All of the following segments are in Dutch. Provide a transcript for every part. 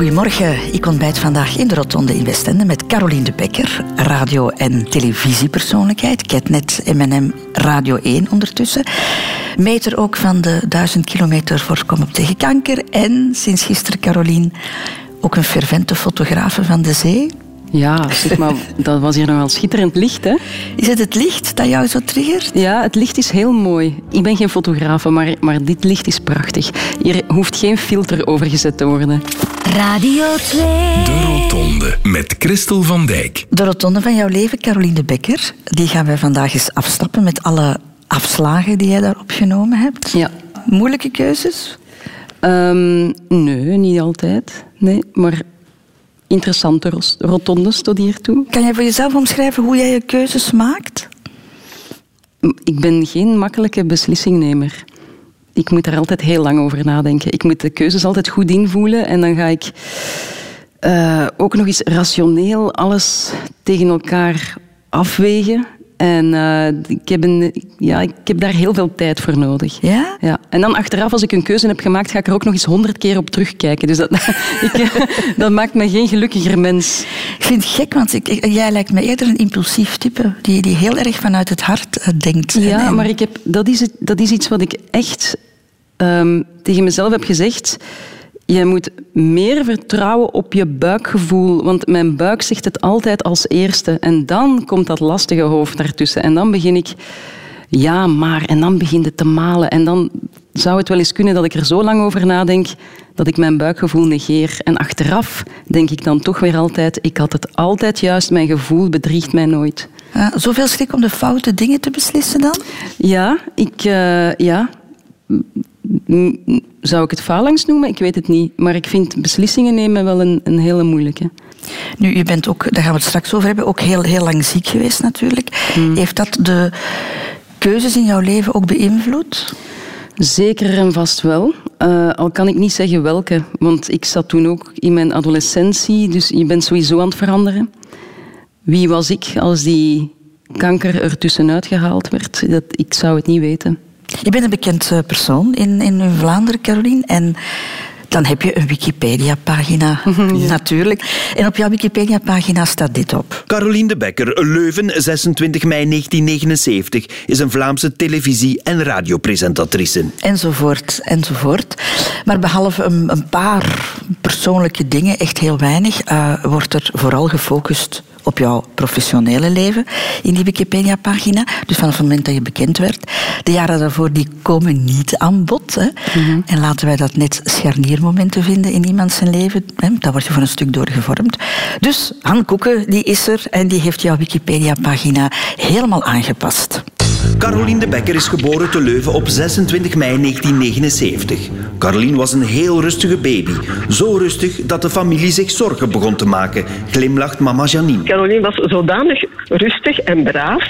Goedemorgen, ik ontbijt vandaag in de Rotonde in Westende met Caroline de Bekker, radio- en televisiepersoonlijkheid, Ketnet M&M Radio 1 ondertussen. Meter ook van de 1000 kilometer voor op tegen kanker en sinds gisteren Caroline ook een fervente fotografe van de zee. Ja, zeg maar, dat was hier nogal schitterend licht, hè? Is het het licht dat jou zo triggert? Ja, het licht is heel mooi. Ik ben geen fotograaf, maar, maar dit licht is prachtig. Hier hoeft geen filter overgezet te worden. Radio 2. De Rotonde met Christel van Dijk. De rotonde van jouw leven, Caroline de Bekker, die gaan wij vandaag eens afstappen met alle afslagen die jij daar opgenomen hebt. Ja. Moeilijke keuzes? Ehm, nee, niet altijd. Nee, maar interessante rotondes tot hiertoe. Kan jij voor jezelf omschrijven hoe jij je keuzes maakt? Ik ben geen makkelijke beslissingnemer. Ik moet er altijd heel lang over nadenken. Ik moet de keuzes altijd goed invoelen en dan ga ik eh, ook nog eens rationeel alles tegen elkaar afwegen. En eh, ik, heb een, ja, ik heb daar heel veel tijd voor nodig. Ja? Ja. En dan achteraf, als ik een keuze heb gemaakt, ga ik er ook nog eens honderd keer op terugkijken. Dus dat, ik, eh, dat maakt me geen gelukkiger mens. Ik vind het gek, want ik, jij lijkt me eerder een impulsief type, die, die heel erg vanuit het hart eh, denkt. En- Ja, en- maar ik heb, dat, is het, dat is iets wat ik echt ehm, tegen mezelf heb gezegd. Je moet meer vertrouwen op je buikgevoel. Want mijn buik zegt het altijd als eerste. En dan komt dat lastige hoofd daartussen. En dan begin ik... Ja, maar... En dan begint het te malen. En dan zou het wel eens kunnen dat ik er zo lang over nadenk dat ik mijn buikgevoel negeer. En achteraf denk ik dan toch weer altijd... Ik had het altijd juist. Mijn gevoel bedriegt mij nooit. Ah, zoveel schrik om de foute dingen te beslissen dan? Ja, ik, eh, ja. Zou ik het phalanx noemen? Ik weet het niet. Maar ik vind beslissingen nemen wel een, een hele moeilijke. Nu, je bent ook, daar gaan we het straks over hebben, ook heel, heel lang ziek geweest natuurlijk. Heeft dat de keuzes in jouw leven ook beïnvloed? Zeker en vast wel. Eh, al kan ik niet zeggen welke, want ik zat toen ook in mijn adolescentie, dus je bent sowieso aan het veranderen. Wie was ik als die kanker er tussenuit gehaald werd? Dat, ik zou het niet weten. Je bent een bekend eh, persoon in, in Vlaanderen, Caroline. En dan heb je een Wikipedia-pagina, natuurlijk. En op jouw Wikipedia-pagina staat dit op. Caroline de Bekker, Leuven, 26 mei 1979, is een Vlaamse televisie- en radiopresentatrice. Enzovoort, enzovoort. Maar behalve een, een paar persoonlijke dingen, echt heel weinig, eh, wordt er vooral gefocust op jouw professionele leven in die Wikipedia-pagina. Dus vanaf het moment dat je bekend werd. De jaren daarvoor die komen niet aan bod. Hè. En laten wij dat net scharniermomenten vinden in iemand zijn leven. Hè. Daar word je voor een stuk door gevormd. Dus Han Koeken, die is er en die heeft jouw Wikipedia-pagina helemaal aangepast. Caroline de Bekker is geboren te Leuven op 26 mei 1979. Caroline was een heel rustige baby. Zo rustig dat de familie zich zorgen begon te maken, glimlacht mama Janine. Caroline was zodanig rustig en braaf.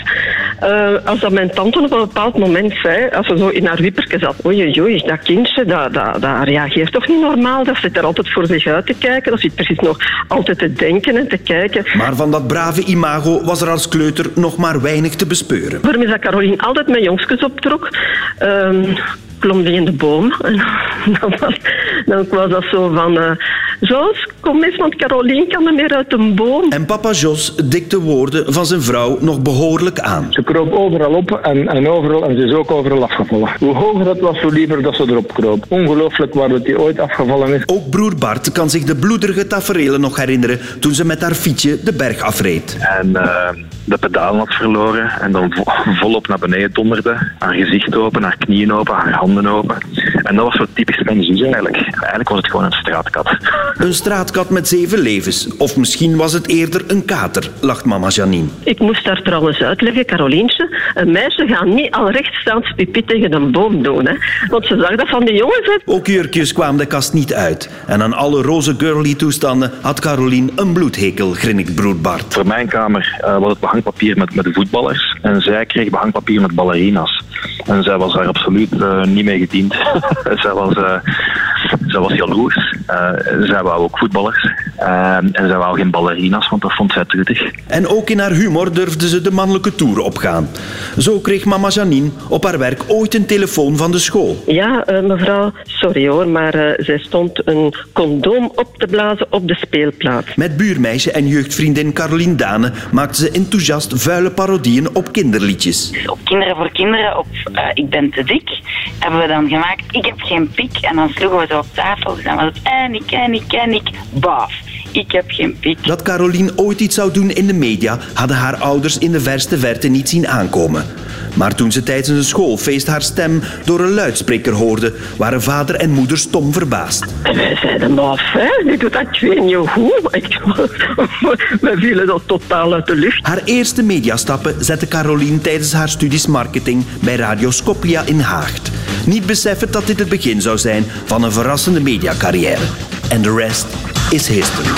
eh, als dat mijn tante op een bepaald moment zei, als ze zo in haar wipperke zat, oei oei, oei, dat kindje, dat, dat, dat reageert toch niet normaal? Dat zit er altijd voor zich uit te kijken, dat zit precies nog altijd te denken en te kijken. Maar van dat brave imago was er als kleuter nog maar weinig te bespeuren. Waarom is dat Caroline altijd met jongskes optrok? Ehm klom die in de boom. En dan, was, dan dat zo van... eh Jos, kom eens, want Caroline kan er meer uit een boom. En papa Jos dikte woorden van zijn vrouw nog behoorlijk aan. Ze kroop overal op en, en overal, en ze is ook overal afgevallen. Hoe hoger het was, hoe liever dat ze erop kroop. Ongelooflijk waar dat die ooit afgevallen is. Ook broer Bart kan zich de bloederige taferelen nog herinneren toen ze met haar fietsje de berg afreed. En eh, de pedalen had verloren en dan vo- volop naar beneden donderde. Haar gezicht open, haar knieën open, haar handen open. En dat was zo typisch mijn zus eigenlijk. Eigenlijk was het gewoon een straatkat. Een straatkat met zeven levens. Of misschien was het eerder een kater, lacht mama Janine. Ik moest daar trouwens uitleggen, Carolientje. Een meisje gaat niet al rechtstaand pipi tegen een boom doen. Hè. Want ze zag dat van die jongens. Hè. Ook jurkjes kwamen de kast niet uit. En aan alle roze girly toestanden had Caroline een bloedhekel, grinnikt broer Bart. Voor mijn kamer eh, was het behangpapier met, met de voetballers. En zij kreeg behangpapier met ballerina's. En zij was daar absoluut eh, niet mee gediend. zij, was, eh, zij was jaloers. Eh, zij wou ook voetballers. Ehm, en ze wou geen ballerina's, want dat vond zij truttig. En ook in haar humor durfde ze de mannelijke toer opgaan. Zo kreeg mama Janine op haar werk ooit een telefoon van de school. Ja, eh, mevrouw, sorry hoor, maar eh, zij stond een condoom op te blazen op de speelplaats. Met buurmeisje en jeugdvriendin Caroline Dane maakte ze enthousiast vuile parodieën op kinderliedjes. op Kinderen voor Kinderen, op eh, Ik ben te dik, hebben we dan gemaakt Ik heb geen pik. En dan sloegen we zo op tafel. Dus dan was het en ik, en ik, en ik. Ik heb geen pik. Dat Caroline ooit iets zou doen in de media hadden haar ouders in de verste verte niet zien aankomen. Maar toen ze tijdens een schoolfeest haar stem door een luidspreker hoorde, waren vader en moeder stom verbaasd. Wij zeiden, maar hè, die doet dat ik weet niet hoe. Ik- Wij vielen dat totaal uit de lucht. Haar eerste mediastappen zette Caroline tijdens haar studies marketing bij Radio Scopia in Haagt. Niet beseffend dat dit het begin zou zijn van een verrassende mediacarrière. En de rest is history.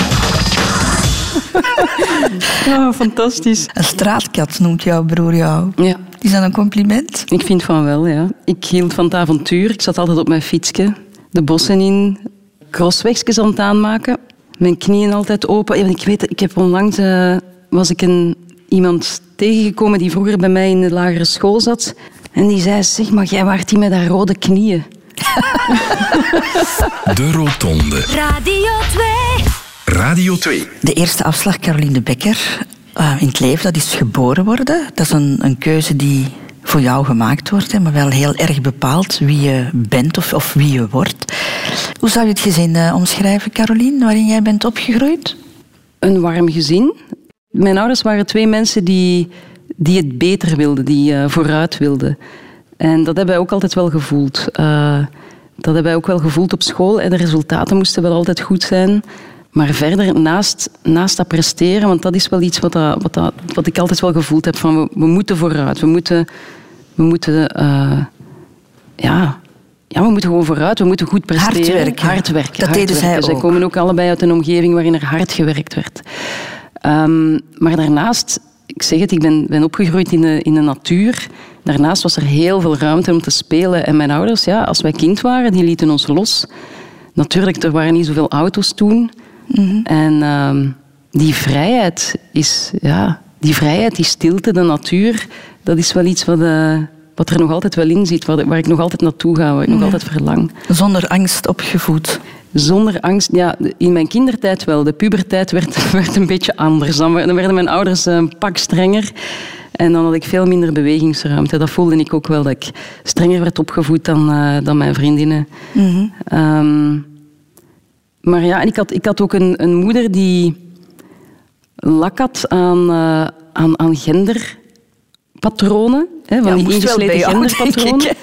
Oh, fantastisch. Een straatkat noemt jouw broer jou. Ja. Is dat een compliment? Ik vind van wel, ja. Ik hield van het avontuur. Ik zat altijd op mijn fietsje, de bossen in, crosswegjes aan het aanmaken. Mijn knieën altijd open. Ja, Ik weet, ik heb onlangs eh, was ik een, iemand tegengekomen die vroeger bij mij in de lagere school zat. En die zei, zeg maar, jij waart die met haar rode knieën. De Rotonde. Radio 2. Radio 2. De eerste afslag, Caroline de Becker, eh, in het leven, dat is geboren worden. Dat is een, een keuze die voor jou gemaakt wordt, hè, maar wel heel erg bepaalt wie je bent of, of wie je wordt. Hoe zou je het gezin eh, omschrijven, Caroline, waarin jij bent opgegroeid? Een warm gezin. Mijn ouders waren twee mensen die, die het beter wilden, die eh, vooruit wilden. En dat hebben wij ook altijd wel gevoeld. Eh, dat hebben wij ook wel gevoeld op school. En de resultaten moesten wel altijd goed zijn. Maar verder, naast, naast dat presteren, want dat is wel iets wat, dat, wat, dat, wat ik altijd wel gevoeld heb, van we, we moeten vooruit. We moeten, we moeten eh, ja, ja, we moeten gewoon vooruit. We moeten goed presteren. Hard werken. Hard werken. Dat hard deden zij werken. Zij ook. komen ook allebei uit een omgeving waarin er hard gewerkt werd. Ehm, maar daarnaast, ik zeg het, ik ben, ben opgegroeid in de, in de natuur. Daarnaast was er heel veel ruimte om te spelen. En mijn ouders, ja, als wij kind waren, die lieten ons los. Natuurlijk, er waren niet zoveel auto's toen. En ehm, die vrijheid is, ja, die vrijheid, die stilte, de natuur, dat is wel iets wat, eh, wat er nog altijd wel in zit, waar, waar ik nog altijd naartoe ga, waar ik nog altijd verlang. Zonder angst opgevoed. Zonder angst, ja, in mijn kindertijd wel. De puberteit werd, werd een beetje anders. Dan werden mijn ouders een pak strenger. En dan had ik veel minder bewegingsruimte. Dat voelde ik ook wel, dat ik strenger werd opgevoed dan, eh, dan mijn vriendinnen. Ehm, maar ja, en ik had, ik had ook een, een moeder die lak had aan, eh, aan, aan genderpatronen. Hè, van Ja, die ingesleten genderpatronen.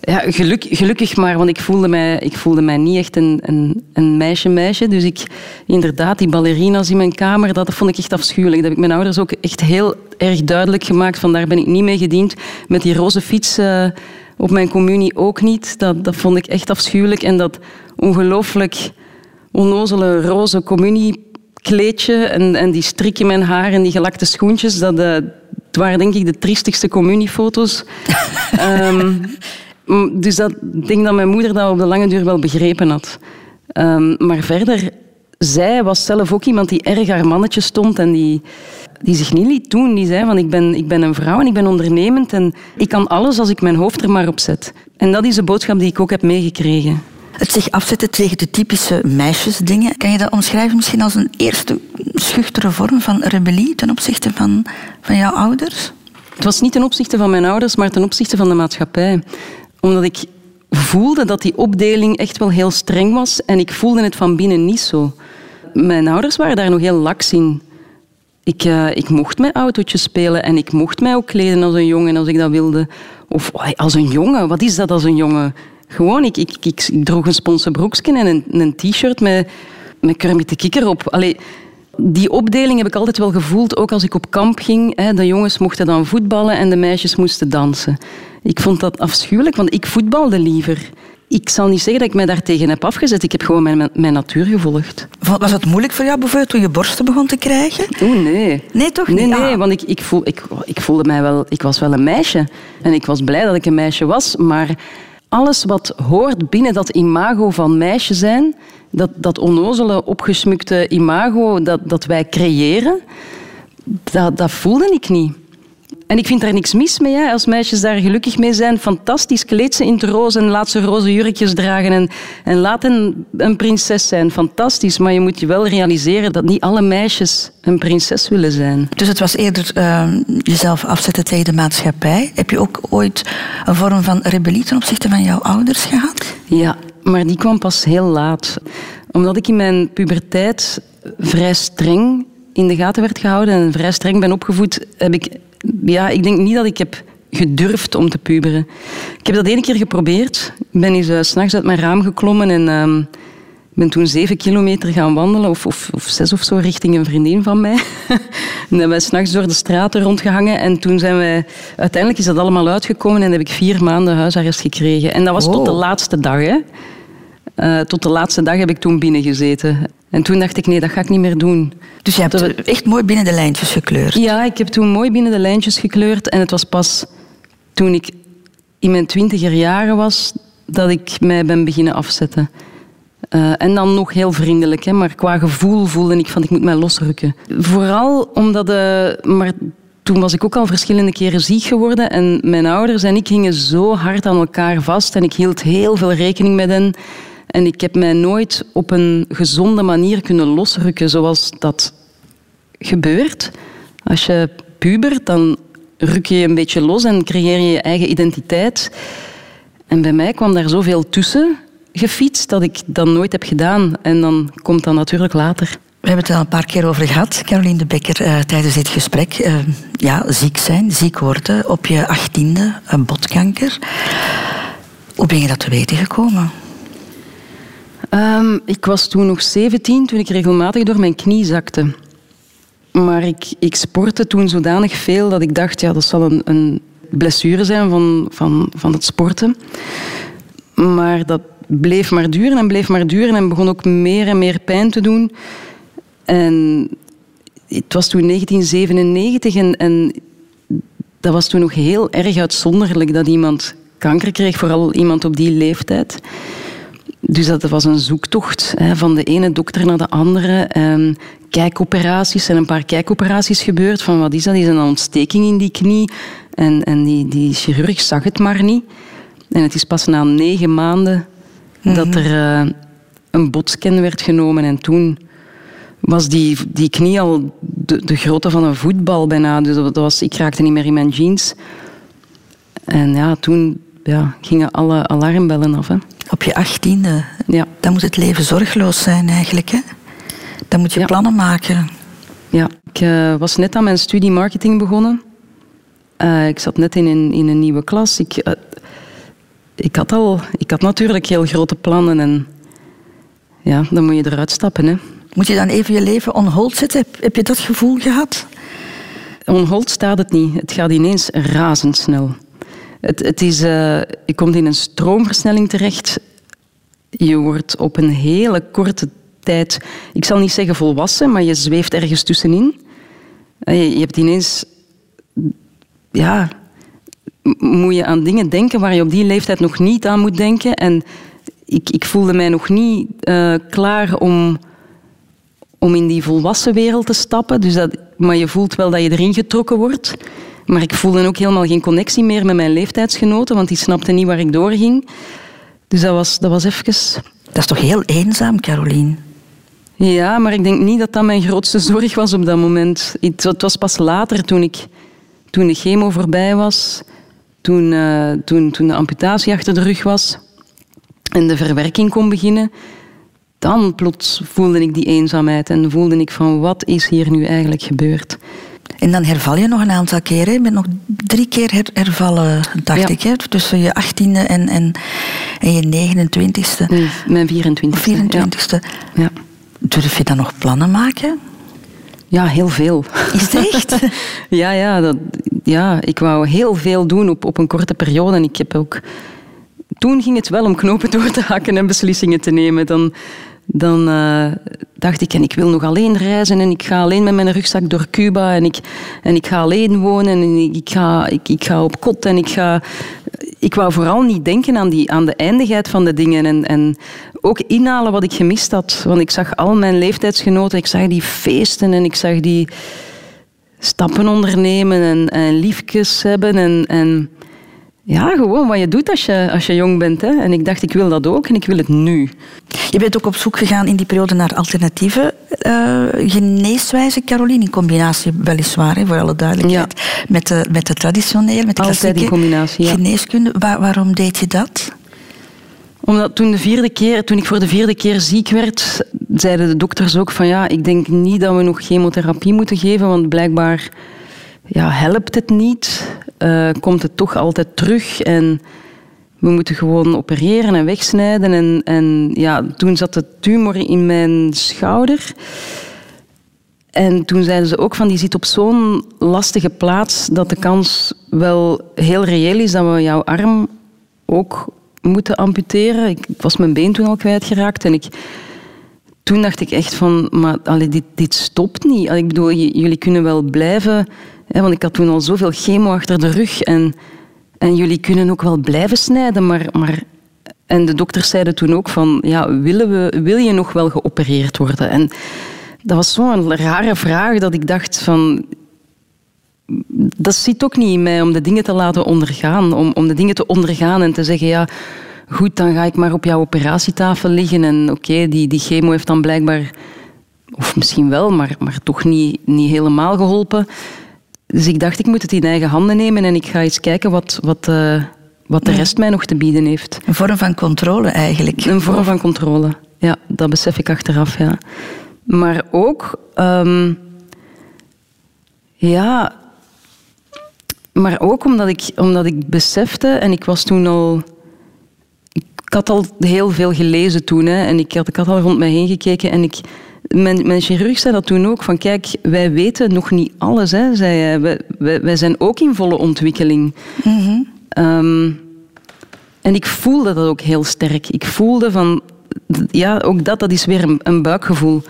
Ja, geluk, gelukkig maar, want ik voelde mij, ik voelde mij niet echt een, een, een meisje-meisje. Dus ik, inderdaad, die ballerina's in mijn kamer, dat vond ik echt afschuwelijk. Dat heb ik mijn ouders ook echt heel erg duidelijk gemaakt. Van daar ben ik niet mee gediend. Met die roze fiets eh, op mijn communie ook niet. Dat, dat vond ik echt afschuwelijk. En dat ongelooflijk onnozele roze communiekleedje en, en die strik in mijn haar en die gelakte schoentjes, dat, eh, het waren denk ik de triestigste communiefoto's. Ehm, Dus dat, ik denk dat mijn moeder dat op de lange duur wel begrepen had. Ehm, maar verder, zij was zelf ook iemand die erg haar mannetje stond en die, die zich niet liet doen. Die zei van ik ben, ik ben een vrouw en ik ben ondernemend en ik kan alles als ik mijn hoofd er maar op zet. En dat is de boodschap die ik ook heb meegekregen. Het zich afzetten tegen de typische meisjesdingen. Kan je dat omschrijven misschien als een eerste schuchtere vorm van rebellie ten opzichte van, van jouw ouders? Het was niet ten opzichte van mijn ouders, maar ten opzichte van de maatschappij. Omdat ik voelde dat die opdeling echt wel heel streng was en ik voelde het van binnen niet zo. Mijn ouders waren daar nog heel laks in. Ik, eh, ik mocht met autootjes spelen en ik mocht mij ook kleden als een jongen als ik dat wilde. Of als een jongen, wat is dat als een jongen? Gewoon, ik, ik, ik, ik droeg een sponsen en een, een t-shirt met, met Kermit de Kikker op. Allee, die opdeling heb ik altijd wel gevoeld, ook als ik op kamp ging. Hè, de jongens mochten dan voetballen en de meisjes moesten dansen. Ik vond dat afschuwelijk, want ik voetbalde liever. Ik zal niet zeggen dat ik mij daartegen heb afgezet. Ik heb gewoon mijn, mijn natuur gevolgd. Was het moeilijk voor jou bijvoorbeeld toen je borsten begon te krijgen? Nee. Nee, toch Nee, niet? nee, Ah. want ik, ik, voel, ik, ik voelde mij wel... Ik was wel een meisje. En ik was blij dat ik een meisje was. Maar alles wat hoort binnen dat imago van meisje zijn, dat, dat onnozele, opgesmukte imago dat, dat wij creëren, dat, dat voelde ik niet. En ik vind daar niks mis mee. Hè. Als meisjes daar gelukkig mee zijn, fantastisch. Kleed ze in het roze en laat ze roze jurkjes dragen. En, en laat een, een prinses zijn. Fantastisch. Maar je moet je wel realiseren dat niet alle meisjes een prinses willen zijn. Dus het was eerder uh, jezelf afzetten tegen de maatschappij. Heb je ook ooit een vorm van rebellie ten opzichte van jouw ouders gehad? Ja, maar die kwam pas heel laat. Omdat ik in mijn puberteit vrij streng in de gaten werd gehouden en vrij streng ben opgevoed, heb ik ja, ik denk niet dat ik heb gedurfd om te puberen. Ik heb dat één keer geprobeerd. Ik ben eens uh, s'nachts uit mijn raam geklommen en uh, ben toen zeven kilometer gaan wandelen, of, of, of, zes of zo, richting een vriendin van mij. en dan hebben wij s'nachts door de straten rondgehangen en toen zijn wij... Uiteindelijk is dat allemaal uitgekomen en heb ik vier maanden huisarrest gekregen. En dat was tot de laatste dag, hè. Uh, tot de laatste dag heb ik toen binnengezeten. En toen dacht ik, nee, dat ga ik niet meer doen. Dus je hebt dat... echt mooi binnen de lijntjes gekleurd? Ja, ik heb toen mooi binnen de lijntjes gekleurd. En het was pas toen ik in mijn twintiger jaren was, dat ik mij ben beginnen afzetten. Uh, en dan nog heel vriendelijk, hè, maar qua gevoel voelde ik van ik moet mij losrukken. Vooral omdat... Uh, maar toen was ik ook al verschillende keren ziek geworden en mijn ouders en ik gingen zo hard aan elkaar vast en ik hield heel veel rekening met hen. En ik heb mij nooit op een gezonde manier kunnen losrukken zoals dat gebeurt. Als je pubert, dan ruk je een beetje los en creëer je je eigen identiteit. En bij mij kwam daar zoveel tussen gefietst dat ik dat nooit heb gedaan. En dan komt dat natuurlijk later. We hebben het al een paar keer over gehad, Caroline de Becker, uh, tijdens dit gesprek. Uh, ja, ziek zijn, ziek worden op je achttiende, een botkanker. Hoe ben je dat te weten gekomen? Um, ik was toen nog 17 toen ik regelmatig door mijn knie zakte. Maar ik, ik sportte toen zodanig veel dat ik dacht, ja, dat zal een, een blessure zijn van, van, van het sporten. Maar dat bleef maar duren en bleef maar duren en begon ook meer en meer pijn te doen. En het was toen 1997 en, en dat was toen nog heel erg uitzonderlijk dat iemand kanker kreeg, vooral iemand op die leeftijd. Dus dat was een zoektocht hè, van de ene dokter naar de andere. En kijkoperaties, zijn een paar kijkoperaties gebeurd. Van wat is dat? Is een ontsteking in die knie? En, en die, die chirurg zag het maar niet. En het is pas na negen maanden dat mhm. er uh, een botscan werd genomen. En toen was die, die knie al de, de grootte van een voetbal bijna. Dus dat was, ik raakte niet meer in mijn jeans. En ja, toen ja, gingen alle alarmbellen af. Hè. Op je achttiende. Ja. Dan moet het leven zorgeloos zijn eigenlijk. Hè? Dan moet je plannen maken. Ja, ik uh, was net aan mijn studie marketing begonnen. Uh, ik zat net in een, in een nieuwe klas. Ik, uh, ik, had al, ik had natuurlijk heel grote plannen. En ja, dan moet je eruit stappen. Hè. Moet je dan even je leven on hold zetten? Heb, heb je dat gevoel gehad? On hold staat het niet. Het gaat ineens razendsnel. Het, het is, uh, je komt in een stroomversnelling terecht. Je wordt op een hele korte tijd, ik zal niet zeggen volwassen, maar je zweeft ergens tussenin. Je, je hebt ineens, ja, moet je aan dingen denken waar je op die leeftijd nog niet aan moet denken. En ik, ik voelde mij nog niet uh, klaar om, om in die volwassen wereld te stappen. Dus dat, maar je voelt wel dat je erin getrokken wordt. Maar ik voelde ook helemaal geen connectie meer met mijn leeftijdsgenoten, want die snapten niet waar ik doorging. Dus dat was, dat was even... Dat is toch heel eenzaam, Caroline? Ja, maar ik denk niet dat dat mijn grootste zorg was op dat moment. Het was pas later, toen, ik, toen de chemo voorbij was, toen, uh, toen, toen de amputatie achter de rug was en de verwerking kon beginnen, dan plots voelde ik die eenzaamheid en voelde ik van wat is hier nu eigenlijk gebeurd. En dan herval je nog een aantal keren. Je bent nog drie keer her hervallen, dacht ik. Hè? Tussen je achttiende en, en, en je 29ste. Nee, mijn 24ste. 24ste. Ja. Durf je dan nog plannen maken? Ja, heel veel. Is het echt? ja, ja, dat, ja, ik wou heel veel doen op, op een korte periode. En ik heb ook... Toen ging het wel om knopen door te hakken en beslissingen te nemen. Dan, dan uh, dacht ik, en ik wil nog alleen reizen en ik ga alleen met mijn rugzak door Cuba en ik, en ik ga alleen wonen en ik, ik, ga, ik, ik ga op kot en ik ga... ik wou vooral niet denken aan, die, aan de eindigheid van de dingen en, en ook inhalen wat ik gemist had. Want ik zag al mijn leeftijdsgenoten, ik zag die feesten en ik zag die stappen ondernemen en, en liefjes hebben en, en ja, gewoon wat je doet als je, als je jong bent. Hè. En ik dacht, ik wil dat ook en ik wil het nu. Je bent ook op zoek gegaan in die periode naar alternatieve uh, geneeswijzen, Caroline, in combinatie weliswaar, hè, voor alle duidelijkheid, met, de, met de traditionele, met de Altijd in combinatie, ja. geneeskunde. Waar, waarom deed je dat? Omdat toen, de vierde keer, toen ik voor de vierde keer ziek werd, zeiden de dokters ook van ja, ik denk niet dat we nog chemotherapie moeten geven, want blijkbaar ja, helpt het niet, uh, komt het toch altijd terug en we moeten gewoon opereren en wegsnijden. En, en ja, toen zat de tumor in mijn schouder. En toen zeiden ze ook van die zit op zo'n lastige plaats dat de kans wel heel reëel is dat we jouw arm ook moeten amputeren. Ik, was mijn been toen al kwijtgeraakt en ik, toen dacht ik echt van, maar allee, dit, dit stopt niet. Ik bedoel, jullie kunnen wel blijven want ik had toen al zoveel chemo achter de rug. En, en jullie kunnen ook wel blijven snijden, maar, maar... En de dokters zeiden toen ook van... Ja, willen we, wil je nog wel geopereerd worden? En dat was zo'n rare vraag dat ik dacht van... Dat zit ook niet in mij om de dingen te laten ondergaan. Om, om de dingen te ondergaan en te zeggen... Ja, goed, dan ga ik maar op jouw operatietafel liggen. En oké, die, die chemo heeft dan blijkbaar... Of misschien wel, maar, maar toch niet, niet helemaal geholpen. Dus ik dacht, ik moet het in eigen handen nemen en ik ga eens kijken wat, wat, uh, wat de rest mij nog te bieden heeft. Een vorm van controle eigenlijk. Een vorm van controle, ja. Dat besef ik achteraf, ja. Maar ook... Um, ja... Maar ook omdat ik, omdat ik besefte, en ik was toen al... Ik had al heel veel gelezen toen, hè, en ik had, ik had al rond mij heen gekeken en ik mijn, mijn chirurg zei dat toen ook, van kijk, wij weten nog niet alles, hè, zei hij. Wij, wij, zijn ook in volle ontwikkeling. Mhm. Ehm, en ik voelde dat ook heel sterk. Ik voelde van, ja, ook dat, dat is weer een, een buikgevoel.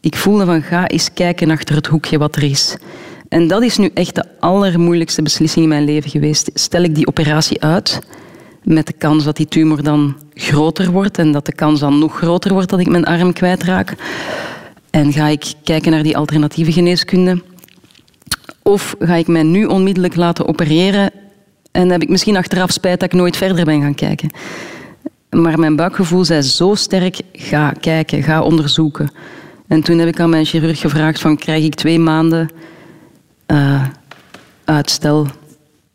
Ik voelde van, ga eens kijken achter het hoekje wat er is. En dat is nu echt de allermoeilijkste beslissing in mijn leven geweest. Stel ik die operatie uit, met de kans dat die tumor dan groter wordt en dat de kans dan nog groter wordt dat ik mijn arm kwijtraak. En ga ik kijken naar die alternatieve geneeskunde? Of ga ik mij nu onmiddellijk laten opereren en heb ik misschien achteraf spijt dat ik nooit verder ben gaan kijken? Maar mijn buikgevoel zei zo sterk, ga kijken, ga onderzoeken. En toen heb ik aan mijn chirurg gevraagd van, krijg ik twee maanden uh, uitstel?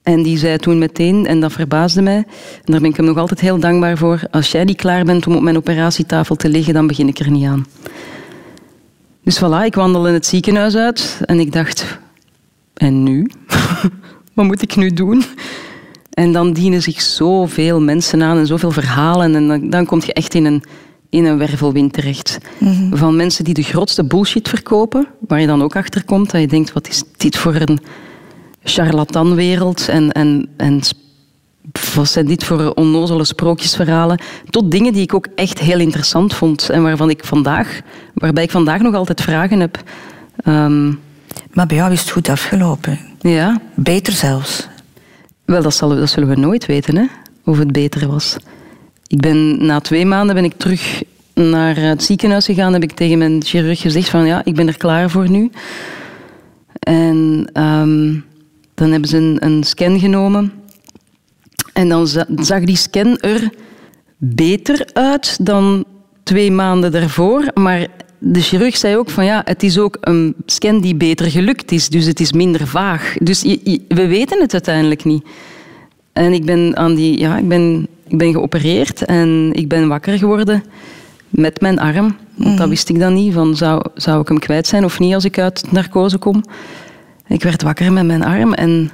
En die zei toen meteen, en dat verbaasde mij, en daar ben ik hem nog altijd heel dankbaar voor, als jij niet klaar bent om op mijn operatietafel te liggen, dan begin ik er niet aan. Dus voilà, ik wandel in het ziekenhuis uit en ik dacht, en nu? Wat moet ik nu doen? En dan dienen zich zoveel mensen aan en zoveel verhalen. En dan, dan kom je echt in een, in een wervelwind terecht. Mhm. Van mensen die de grootste bullshit verkopen, waar je dan ook achter komt, dat je denkt, wat is dit voor een charlatanwereld en, en, en wat zijn dit voor onnozele sprookjesverhalen, tot dingen die ik ook echt heel interessant vond en waarvan ik vandaag, waarbij ik vandaag nog altijd vragen heb. Ehm, maar bij jou is het goed afgelopen. Ja. Beter zelfs. Wel, dat, zal, dat zullen we nooit weten, hè, of het beter was. Ik ben, na twee maanden ben ik terug naar het ziekenhuis gegaan. Heb ik tegen mijn chirurg gezegd van ja, ik ben er klaar voor nu. En ehm, dan hebben ze een, een scan genomen. En dan zag die scan er beter uit dan twee maanden daarvoor. Maar de chirurg zei ook van ja, het is ook een scan die beter gelukt is. Dus het is minder vaag. Dus we weten het uiteindelijk niet. En ik ben, aan die, ja, ik, ben, ik ben geopereerd en ik ben wakker geworden met mijn arm. Want dat wist ik dan niet. Van, zou, zou ik hem kwijt zijn of niet als ik uit narcose kom? Ik werd wakker met mijn arm en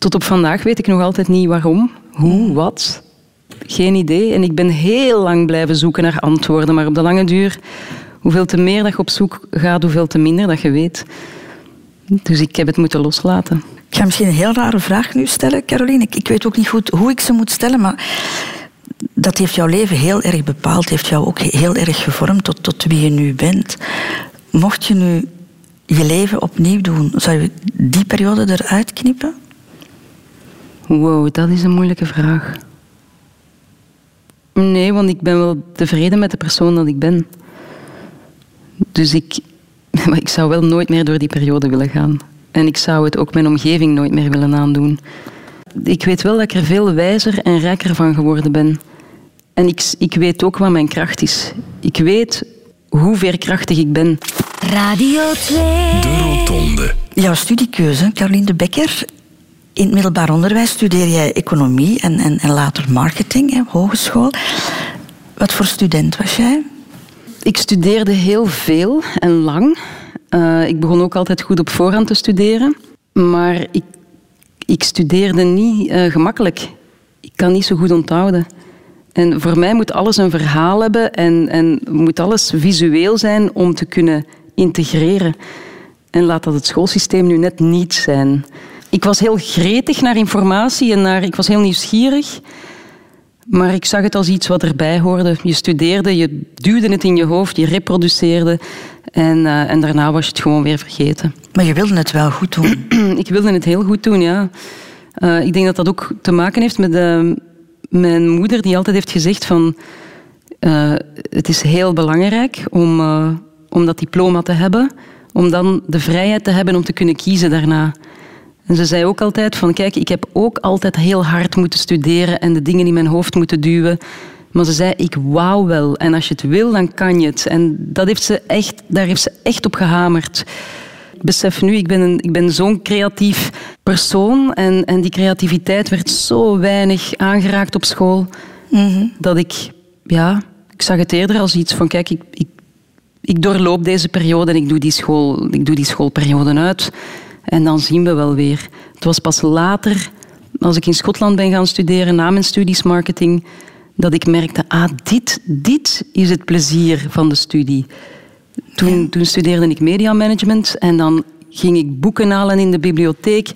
tot op vandaag weet ik nog altijd niet waarom, hoe, wat. Geen idee. En ik ben heel lang blijven zoeken naar antwoorden. Maar op de lange duur, hoeveel te meer dat je op zoek gaat, hoeveel te minder dat je weet. Dus ik heb het moeten loslaten. Ik ga misschien een heel rare vraag nu stellen, Caroline. Ik, ik weet ook niet goed hoe ik ze moet stellen, maar dat heeft jouw leven heel erg bepaald, heeft jou ook heel erg gevormd tot, tot wie je nu bent. Mocht je nu je leven opnieuw doen, zou je die periode eruit knippen? Wow, dat is een moeilijke vraag. Nee, want ik ben wel tevreden met de persoon dat ik ben. Dus ik, maar ik zou wel nooit meer door die periode willen gaan. En ik zou het ook mijn omgeving nooit meer willen aandoen. Ik weet wel dat ik er veel wijzer en rijker van geworden ben. En ik, ik weet ook wat mijn kracht is. Ik weet hoe veerkrachtig ik ben. Radio 2. De Rotonde. Jouw studiekeuze, Caroline de Becker. In het middelbaar onderwijs studeer jij economie en, en, later marketing, hè, hogeschool. Wat voor student was jij? Ik studeerde heel veel en lang. Uh, ik begon ook altijd goed op voorhand te studeren. Maar ik, ik studeerde niet uh, gemakkelijk. Ik kan niet zo goed onthouden. En voor mij moet alles een verhaal hebben en, en moet alles visueel zijn om te kunnen integreren. En laat dat het schoolsysteem nu net niet zijn. Ik was heel gretig naar informatie en naar, ik was heel nieuwsgierig. Maar ik zag het als iets wat erbij hoorde. Je studeerde, je duwde het in je hoofd, je reproduceerde. En, uh, en daarna was je het gewoon weer vergeten. Maar je wilde het wel goed doen? ik wilde het heel goed doen, ja. Uh, ik denk dat dat ook te maken heeft met uh, mijn moeder, die altijd heeft gezegd van... het is heel belangrijk om, om dat diploma te hebben. Om dan de vrijheid te hebben om te kunnen kiezen daarna. En ze zei ook altijd van, kijk, ik heb ook altijd heel hard moeten studeren en de dingen in mijn hoofd moeten duwen. Maar ze zei, ik wou wel. En als je het wil, dan kan je het. En dat heeft ze echt, daar heeft ze echt op gehamerd. Ik besef nu, ik ben, een, ik ben zo'n creatief persoon. En, en die creativiteit werd zo weinig aangeraakt op school. Mhm. Dat ik, ja, ik zag het eerder als iets van, kijk, ik, ik, ik doorloop deze periode en ik doe die, school, ik doe die schoolperiode uit. En dan zien we wel weer. Het was pas later, als ik in Schotland ben gaan studeren, na mijn studies marketing, dat ik merkte, ah, dit, dit is het plezier van de studie. Toen, toen studeerde ik mediamanagement en dan ging ik boeken halen in de bibliotheek.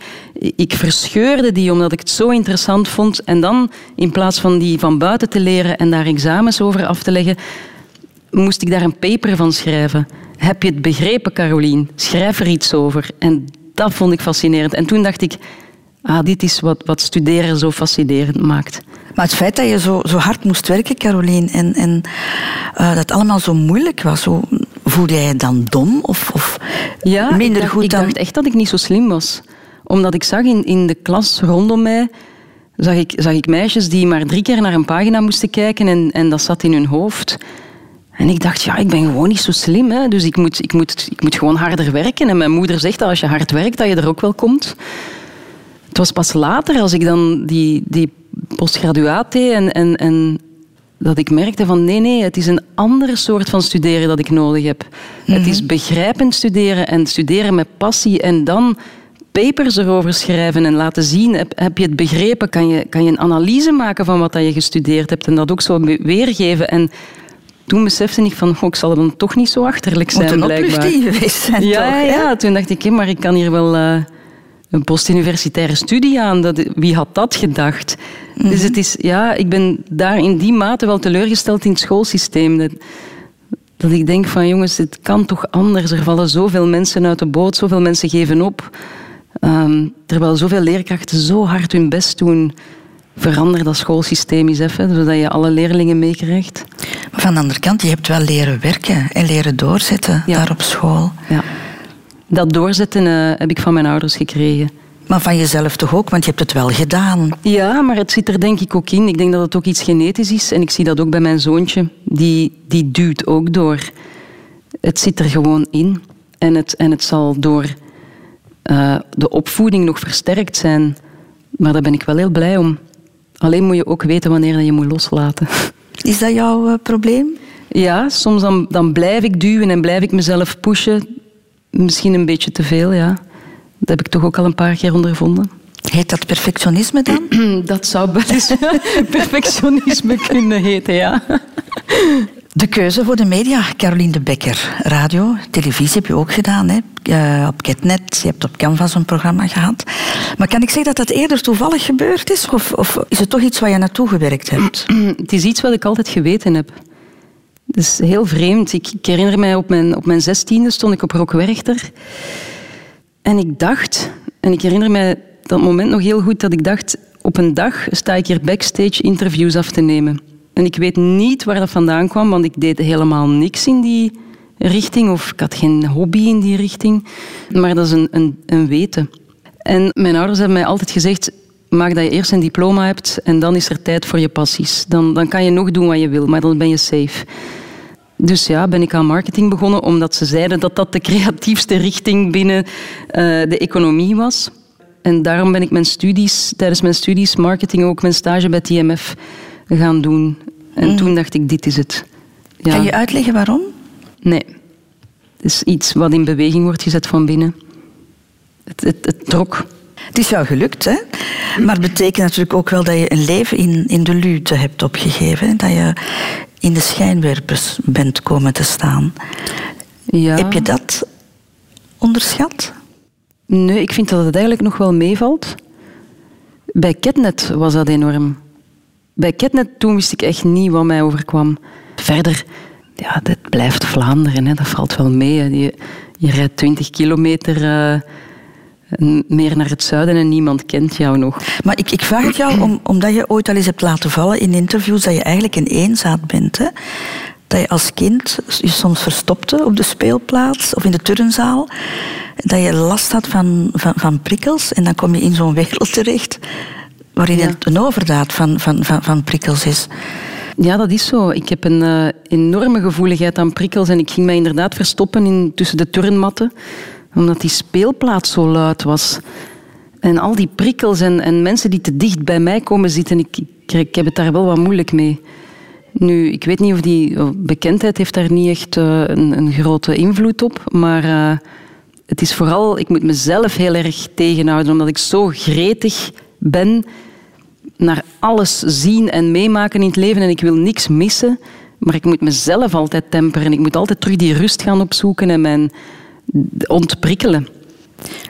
Ik verscheurde die omdat ik het zo interessant vond. En dan, in plaats van die van buiten te leren en daar examens over af te leggen, moest ik daar een paper van schrijven. Heb je het begrepen, Caroline? Schrijf er iets over. En dat vond ik fascinerend. En toen dacht ik, ah, dit is wat, wat studeren zo fascinerend maakt. Maar het feit dat je zo, zo hard moest werken, Caroline, en, en uh, dat het allemaal zo moeilijk was, zo, voelde jij je dan dom of, of ja, minder ik dacht, goed ik dan... dacht echt dat ik niet zo slim was. Omdat ik zag in, in de klas rondom mij, zag ik, zag ik meisjes die maar drie keer naar een pagina moesten kijken en, en dat zat in hun hoofd. En ik dacht, ja, ik ben gewoon niet zo slim. Hè. Dus ik moet, ik, moet, ik moet gewoon harder werken. En mijn moeder zegt dat als je hard werkt, dat je er ook wel komt. Het was pas later, als ik dan die, die postgraduaat deed en, en, en dat ik merkte van nee, nee, het is een andere soort van studeren dat ik nodig heb. Het is begrijpend studeren en studeren met passie en dan papers erover schrijven en laten zien. Heb, heb je het begrepen? Kan je, kan je een analyse maken van wat dat je gestudeerd hebt en dat ook zo weergeven? En toen besefte ik van, oh, ik zal er dan toch niet zo achterlijk zijn, Moet een blijkbaar. geweest zijn, ja, toch? ja, toen dacht ik, hé, maar ik kan hier wel uh, een postuniversitaire studie aan. Dat, wie had dat gedacht? Dus het is, ja, ik ben daar in die mate wel teleurgesteld in het schoolsysteem. Dat, dat ik denk van, jongens, het kan toch anders. Er vallen zoveel mensen uit de boot, zoveel mensen geven op. Um, terwijl zoveel leerkrachten zo hard hun best doen verander dat schoolsysteem eens even, zodat je alle leerlingen meekrijgt. Maar van de andere kant, je hebt wel leren werken en leren doorzetten Ja. daar op school. Ja. Dat doorzetten eh, heb ik van mijn ouders gekregen. Maar van jezelf toch ook, want je hebt het wel gedaan. Ja, maar het zit er denk ik ook in. Ik denk dat het ook iets genetisch is. En ik zie dat ook bij mijn zoontje. Die, die duwt ook door. Het zit er gewoon in. En het, en het zal door eh, de opvoeding nog versterkt zijn. Maar daar ben ik wel heel blij om. Alleen moet je ook weten wanneer je moet loslaten. Is dat jouw eh, probleem? Ja, soms dan, dan blijf ik duwen en blijf ik mezelf pushen. Misschien een beetje te veel, ja. Dat heb ik toch ook al een paar keer ondervonden. Heet dat perfectionisme dan? Dat zou wel eens perfectionisme kunnen heten, ja. De keuze voor de media, Caroline de Becker. Radio, televisie heb je ook gedaan. Hè? Eh, op Ketnet, je hebt op Canvas een programma gehad. Maar kan ik zeggen dat dat eerder toevallig gebeurd is? Of, of is het toch iets waar je naartoe gewerkt hebt? Het is iets wat ik altijd geweten heb. Het is heel vreemd. Ik, herinner mij, op mijn, op mijn zestiende stond ik op Rockwerchter. En ik dacht, en ik herinner mij dat moment nog heel goed, dat ik dacht, op een dag sta ik hier backstage interviews af te nemen. En ik weet niet waar dat vandaan kwam, want ik deed helemaal niks in die richting of ik had geen hobby in die richting. Maar dat is een, een, een weten. En mijn ouders hebben mij altijd gezegd, maak dat je eerst een diploma hebt en dan is er tijd voor je passies. Dan, dan kan je nog doen wat je wil, maar dan ben je safe. Dus ja, ben ik aan marketing begonnen omdat ze zeiden dat dat de creatiefste richting binnen eh, de economie was. En daarom ben ik mijn studies, tijdens mijn studies marketing ook mijn stage bij TMF gaan doen. En toen dacht ik, dit is het. Ja. Kan je uitleggen waarom? Nee. Het is iets wat in beweging wordt gezet van binnen. Het, het, het trok. Het is jou gelukt, hè? Maar het betekent natuurlijk ook wel dat je een leven in, in de luwte hebt opgegeven. hè? Dat je in de schijnwerpers bent komen te staan. Ja. Heb je dat onderschat? Nee, ik vind dat het eigenlijk nog wel meevalt. Bij Ketnet was dat enorm. Bij Ketnet toen wist ik echt niet wat mij overkwam. Verder, ja, dit blijft Vlaanderen, hè. dat valt wel mee. hè. Je, je rijdt 20 kilometer eh, meer naar het zuiden en niemand kent jou nog. Maar ik, ik vraag het jou om, omdat je ooit al eens hebt laten vallen in interviews dat je eigenlijk een eenzaad bent. Hè? Dat je als kind je soms verstopte op de speelplaats of in de turnzaal. Dat je last had van, van, van prikkels en dan kom je in zo'n wereld terecht waarin Ja. het een overdaad van, van, van, van prikkels is. Ja, dat is zo. Ik heb een eh, enorme gevoeligheid aan prikkels en ik ging mij inderdaad verstoppen in, tussen de turnmatten, omdat die speelplaats zo luid was. En al die prikkels en, en mensen die te dicht bij mij komen zitten, ik, ik, ik heb het daar wel wat moeilijk mee. Nu, ik weet niet of die bekendheid heeft daar niet echt eh, een, een grote invloed op, maar eh, het is vooral, ik moet mezelf heel erg tegenhouden, omdat ik zo gretig ben naar alles zien en meemaken in het leven en ik wil niks missen. Maar ik moet mezelf altijd temperen. Ik moet altijd terug die rust gaan opzoeken en mijn ontprikkelen.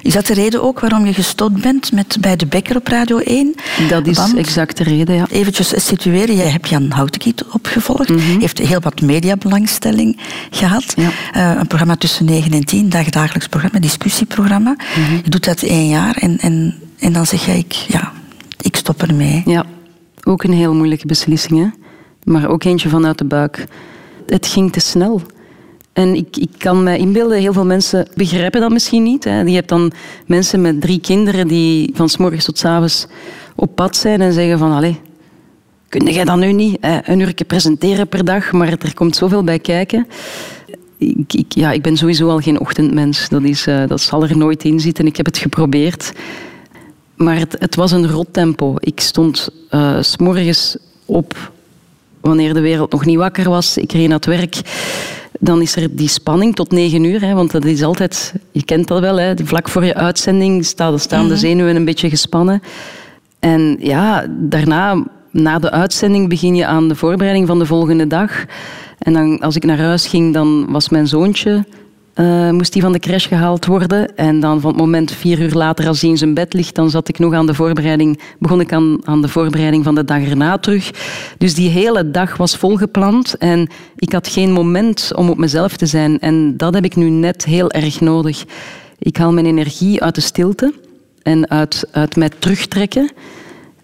Is dat de reden ook waarom je gestopt bent met bij de Bekker op Radio 1? Dat is Want- exact de reden, ja. Eventjes situeren, jij hebt Jan Houtenkiet opgevolgd. Heeft heel wat mediabelangstelling gehad. Ja. Eh, een programma tussen 9 en 10, dagdagelijks programma, discussieprogramma. Je doet dat één jaar en, en, en dan zeg jij, ik, ja, ik stop ermee. Ja, ook een heel moeilijke beslissing, hè? maar ook eentje vanuit de buik. Het ging te snel. En ik, ik kan me inbeelden, heel veel mensen begrijpen dat misschien niet. Hè. Je hebt dan mensen met drie kinderen die van s morgens tot s avonds op pad zijn en zeggen van... Allee, kun jij dat nu niet? Een uur presenteren per dag, maar er komt zoveel bij kijken. Ik, ik, ja, ik ben sowieso al geen ochtendmens. Dat, is, eh, dat zal er nooit in zitten. Ik heb het geprobeerd. Maar het, het was een rot tempo. Ik stond eh, s morgens op wanneer de wereld nog niet wakker was. Ik reed naar het werk. Dan is er die spanning tot negen uur. Hè, want dat is altijd, je kent dat wel, hè, vlak voor je uitzending staan, staan de zenuwen een beetje gespannen. En ja, daarna, na de uitzending, begin je aan de voorbereiding van de volgende dag. En dan, als ik naar huis ging, dan was mijn zoontje eh, moest die van de crash gehaald worden. En dan van het moment vier uur later, als hij in zijn bed ligt, dan zat ik nog aan de voorbereiding, begon ik aan, de voorbereiding van de dag erna terug. Dus die hele dag was volgepland en ik had geen moment om op mezelf te zijn. En dat heb ik nu net heel erg nodig. Ik haal mijn energie uit de stilte en uit, uit mij terugtrekken.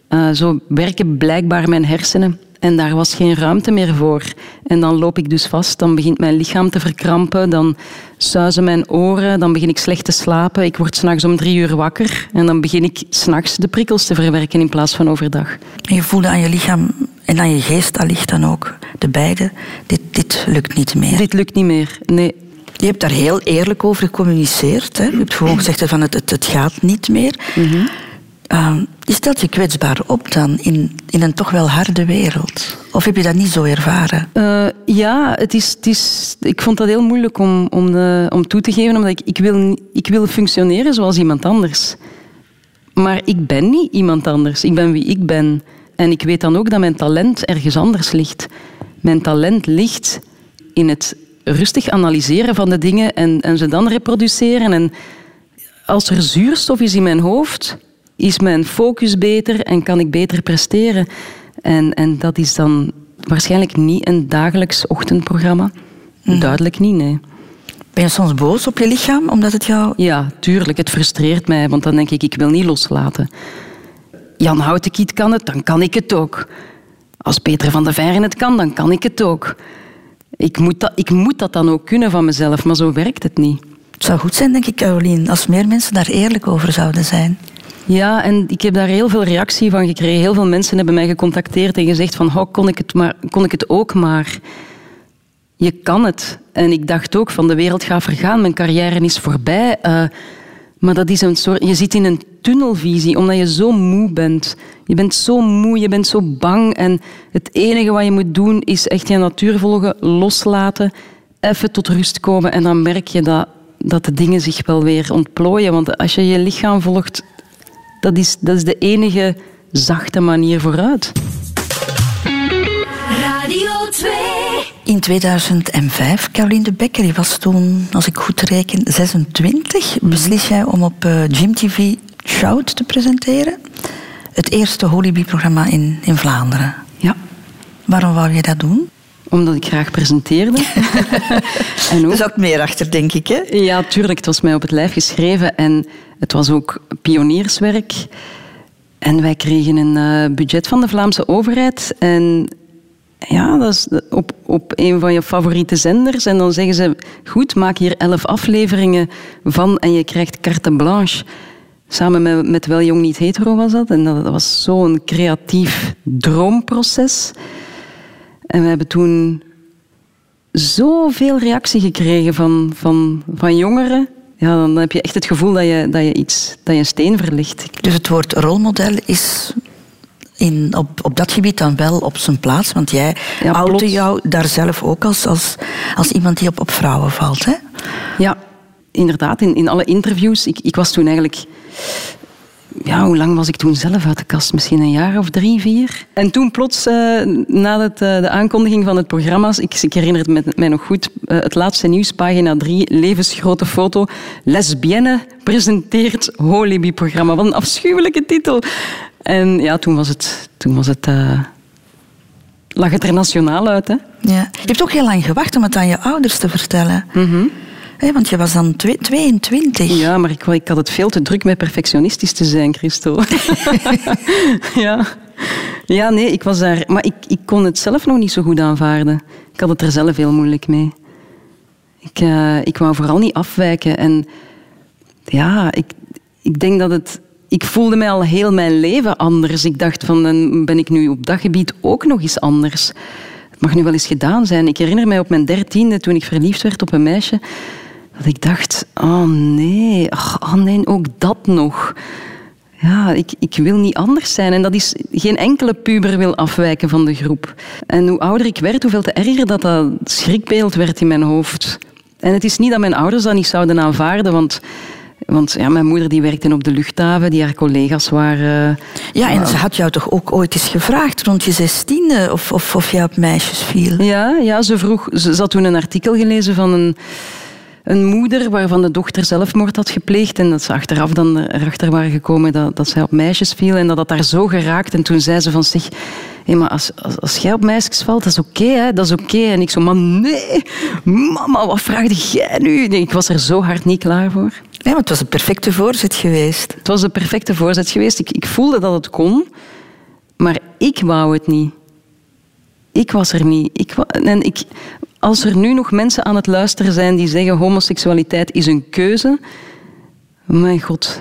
Eh, zo werken blijkbaar mijn hersenen. En daar was geen ruimte meer voor. En dan loop ik dus vast, dan begint mijn lichaam te verkrampen, dan suizen mijn oren, dan begin ik slecht te slapen. Ik word s'nachts om drie uur wakker en dan begin ik s'nachts de prikkels te verwerken in plaats van overdag. En je voelde aan je lichaam en aan je geest allicht dan ook, de beide, dit, dit lukt niet meer. Dit lukt niet meer, nee. Je hebt daar heel eerlijk over gecommuniceerd. Hè? Je hebt gewoon gezegd van het, het, het gaat niet meer. Uh, je stelt je kwetsbaar op dan in, in een toch wel harde wereld. Of heb je dat niet zo ervaren? Uh, ja, het is, het is, ik vond dat heel moeilijk om, om, om toe te geven, omdat ik, ik, wil, ik wil functioneren zoals iemand anders. Maar ik ben niet iemand anders. Ik ben wie ik ben. En ik weet dan ook dat mijn talent ergens anders ligt. Mijn talent ligt in het rustig analyseren van de dingen en, en ze dan reproduceren. En als er zuurstof is in mijn hoofd, is mijn focus beter en kan ik beter presteren. En, en dat is dan waarschijnlijk niet een dagelijks ochtendprogramma. Duidelijk niet, nee. Ben je soms boos op je lichaam omdat het jou... Ja, tuurlijk. Het frustreert mij, want dan denk ik, ik wil niet loslaten. Jan Houtenkiet kan het, dan kan ik het ook. Als Peter van der Veijren het kan, dan kan ik het ook. Ik moet, dat, ik moet dat dan ook kunnen van mezelf, maar zo werkt het niet. Het zou goed zijn, denk ik, Caroline, als meer mensen daar eerlijk over zouden zijn. Ja, en ik heb daar heel veel reactie van gekregen. Heel veel mensen hebben mij gecontacteerd en gezegd van, kon, ik het maar, kon ik het ook maar. Je kan het. En ik dacht ook van, de wereld gaat vergaan, mijn carrière is voorbij. Uh, maar dat is een soort, je zit in een tunnelvisie, omdat je zo moe bent. Je bent zo moe, je bent zo bang. En het enige wat je moet doen, is echt je natuur volgen, loslaten, even tot rust komen. En dan merk je dat, dat de dingen zich wel weer ontplooien. Want als je je lichaam volgt, dat is, dat is de enige zachte manier vooruit. Radio 2. In 2005, Caroline de Becker, je was toen, als ik goed reken, 26. Beslis jij om op uh, Gym TV Shout te presenteren. Het eerste Holibie-programma in, in Vlaanderen. Ja. Waarom wou je dat doen? Omdat ik graag presenteerde. en ook... Er zat meer achter, denk ik, hè? Ja, tuurlijk. Het was mij op het lijf geschreven. En het was ook pionierswerk. En wij kregen een uh, budget van de Vlaamse overheid. En ja, dat is op, op een van je favoriete zenders. En dan zeggen ze, goed, maak hier elf afleveringen van en je krijgt carte blanche. Samen met, met Wel Jong Niet Hetero was dat. En dat, dat was zo'n creatief droomproces. En we hebben toen zoveel reactie gekregen van, van, van jongeren. Ja, dan heb je echt het gevoel dat je, dat je, iets, dat je een steen verlicht. Dus het woord rolmodel is in, op, op dat gebied dan wel op zijn plaats. Want jij ja, oude jou daar zelf ook als, als, als iemand die op, op vrouwen valt. Hè? Ja, inderdaad. In, in alle interviews. Ik, ik was toen eigenlijk ja, hoe lang was ik toen zelf uit de kast? Misschien een jaar of drie, vier. En toen plots, uh, na het, uh, de aankondiging van het programma, ik, ik herinner het mij nog goed, uh, het laatste nieuws, pagina drie, levensgrote foto, Lesbienne presenteert Holibi-programma. Wat een afschuwelijke titel. En ja, toen was het... Toen was het lag het er nationaal uit, hè? Ja. Je hebt ook heel lang gewacht om het aan je ouders te vertellen. Mm want je was dan 22. Ja, maar ik, ik, had het veel te druk met perfectionistisch te zijn, Christo. ja. ja, nee, ik was daar... Maar ik, ik kon het zelf nog niet zo goed aanvaarden. Ik had het er zelf heel moeilijk mee. Ik, uh, ik wou vooral niet afwijken. En ja, ik, ik denk dat het... Ik voelde mij al heel mijn leven anders. Ik dacht van, dan ben ik nu op dat gebied ook nog eens anders. Het mag nu wel eens gedaan zijn. Ik herinner mij op mijn dertiende, toen ik verliefd werd op een meisje dat ik dacht, oh nee, oh nee, ook dat nog. Ja, ik, ik wil niet anders zijn. En dat is geen enkele puber wil afwijken van de groep. En hoe ouder ik werd, hoeveel te erger dat dat schrikbeeld werd in mijn hoofd. En het is niet dat mijn ouders dat niet zouden aanvaarden, want... Want ja, mijn moeder die werkte op de luchthaven, die haar collega's waren... Ja, en ze had jou toch ook ooit eens gevraagd, rond je zestiende, of, of, of jij op meisjes viel? Ja, ja ze vroeg... Ze had toen een artikel gelezen van een een moeder waarvan de dochter zelfmoord had gepleegd en dat ze achteraf dan erachter waren gekomen dat, dat zij op meisjes viel en dat dat daar zo geraakt. En toen zei ze van zich, hey, maar als, als, als, jij op meisjes valt, dat is oké, okay, dat is oké. Okay. En ik zo, maar nee, mama, wat vraagde jij nu? Nee, ik was er zo hard niet klaar voor. Ja, maar het was een perfecte voorzet geweest. Het was een perfecte voorzet geweest. Ik, ik voelde dat het kon, maar ik wou het niet. Ik was er niet. Ik, en ik, als er nu nog mensen aan het luisteren zijn die zeggen homoseksualiteit is een keuze, mijn god,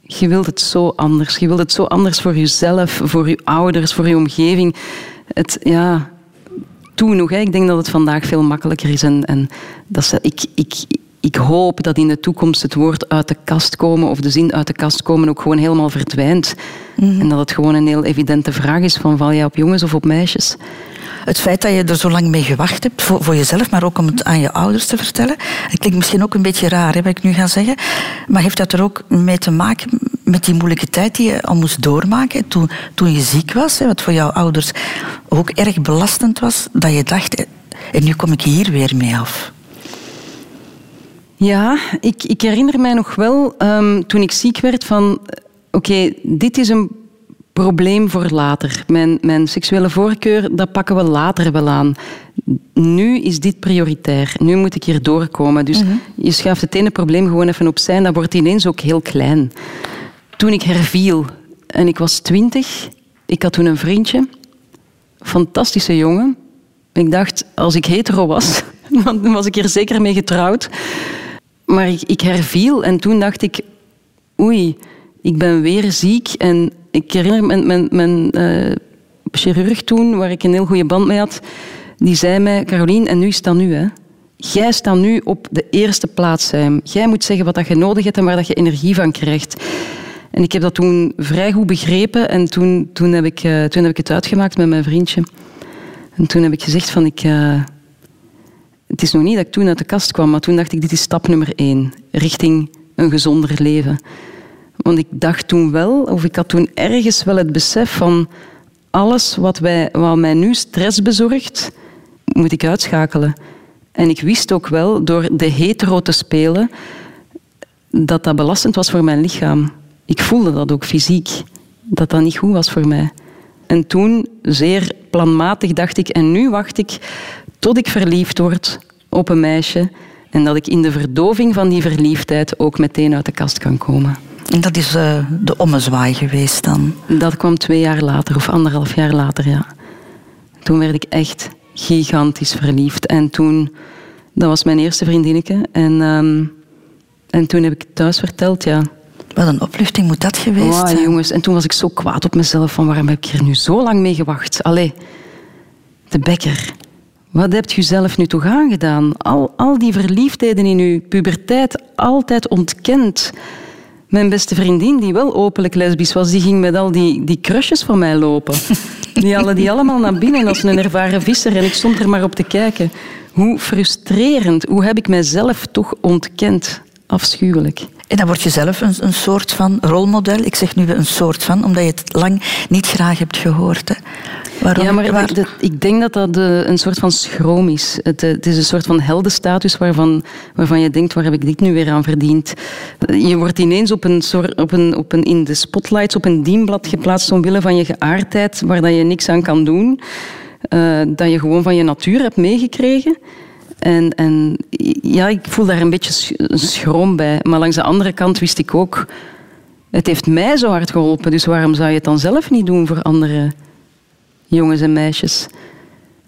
je wilt het zo anders. Je wilt het zo anders voor jezelf, voor je ouders, voor je omgeving. Het, ja, toen nog. Hè. Ik denk dat het vandaag veel makkelijker is. En, en dat ze, ik, ik, ik hoop dat in de toekomst het woord uit de kast komen of de zin uit de kast komen ook gewoon helemaal verdwijnt. Mhm. En dat het gewoon een heel evidente vraag is van val jij op jongens of op meisjes? Het feit dat je er zo lang mee gewacht hebt, voor, voor jezelf, maar ook om het aan je ouders te vertellen. Het klinkt misschien ook een beetje raar, hè, ik nu ga zeggen. Maar heeft dat er ook mee te maken met die moeilijke tijd die je al moest doormaken toen, toen je ziek was? Hè, wat voor jouw ouders ook erg belastend was, dat je dacht, en nu kom ik hier weer mee af. Ja, ik, ik herinner mij nog wel, um, toen ik ziek werd, van oké, dit is een probleem voor later. Mijn, mijn seksuele voorkeur, dat pakken we later wel aan. Nu is dit prioritair. Nu moet ik hier doorkomen. Dus mhm. je schuift het ene probleem gewoon even opzij en dat wordt ineens ook heel klein. Toen ik herviel, en ik was twintig. Ik had toen een vriendje. Fantastische jongen. Ik dacht, als ik hetero was, dan was ik er zeker mee getrouwd. Maar ik, ik herviel en toen dacht ik, oei, ik ben weer ziek. En ik herinner me, mijn, mijn uh, chirurg toen, waar ik een heel goede band mee had, die zei mij, Caroline, en nu dat nu, hè. Jij staat nu op de eerste plaats, Sam. Jij moet zeggen wat dat je nodig hebt en waar dat je energie van krijgt. En ik heb dat toen vrij goed begrepen en toen, toen, heb, ik, uh, toen heb ik het uitgemaakt met mijn vriendje. En toen heb ik gezegd van ik... Uh, het is nog niet dat ik toen uit de kast kwam, maar toen dacht ik, dit is stap nummer één. Richting een gezonder leven. Want ik dacht toen wel, of ik had toen ergens wel het besef van alles wat, wij, wat mij nu stress bezorgt, moet ik uitschakelen. En ik wist ook wel, door de hetero te spelen, dat dat belastend was voor mijn lichaam. Ik voelde dat ook fysiek, dat dat niet goed was voor mij. En toen, zeer planmatig, dacht ik, en nu wacht ik tot ik verliefd word op een meisje en dat ik in de verdoving van die verliefdheid ook meteen uit de kast kan komen. En dat is uh, de ommezwaai geweest dan? Dat kwam twee jaar later, of anderhalf jaar later, ja. Toen werd ik echt gigantisch verliefd. En toen, dat was mijn eerste vriendinnetje. En, um, en toen heb ik thuis verteld, ja. Wat een opluchting moet dat geweest wow, zijn. jongens, en toen was ik zo kwaad op mezelf van waarom heb ik hier nu zo lang mee gewacht? Allee, de bekker. Wat hebt u zelf nu toch aangedaan? Al, al die verliefdheden in uw puberteit altijd ontkend. Mijn beste vriendin, die wel openlijk lesbisch was, die ging met al die, die crushes van mij lopen. Die hadden die allemaal naar binnen als een ervaren visser en ik stond er maar op te kijken. Hoe frustrerend. Hoe heb ik mijzelf toch ontkend? Afschuwelijk. En dan word je zelf een, een soort van rolmodel. Ik zeg nu een soort van, omdat je het lang niet graag hebt gehoord. Hè. Waarom? Ja, maar waar... ik denk dat dat eh, een soort van schroom is. Het, eh, het, is een soort van heldenstatus waarvan, waarvan je denkt, waar heb ik dit nu weer aan verdiend? Je wordt ineens op een, soort, op een, op een, in de spotlights op een dienblad geplaatst omwille van je geaardheid, waar dat je niks aan kan doen. Uh, dat je gewoon van je natuur hebt meegekregen. En, en ja, ik voel daar een beetje schroom bij. Maar langs de andere kant wist ik ook... Het heeft mij zo hard geholpen, dus waarom zou je het dan zelf niet doen voor andere jongens en meisjes?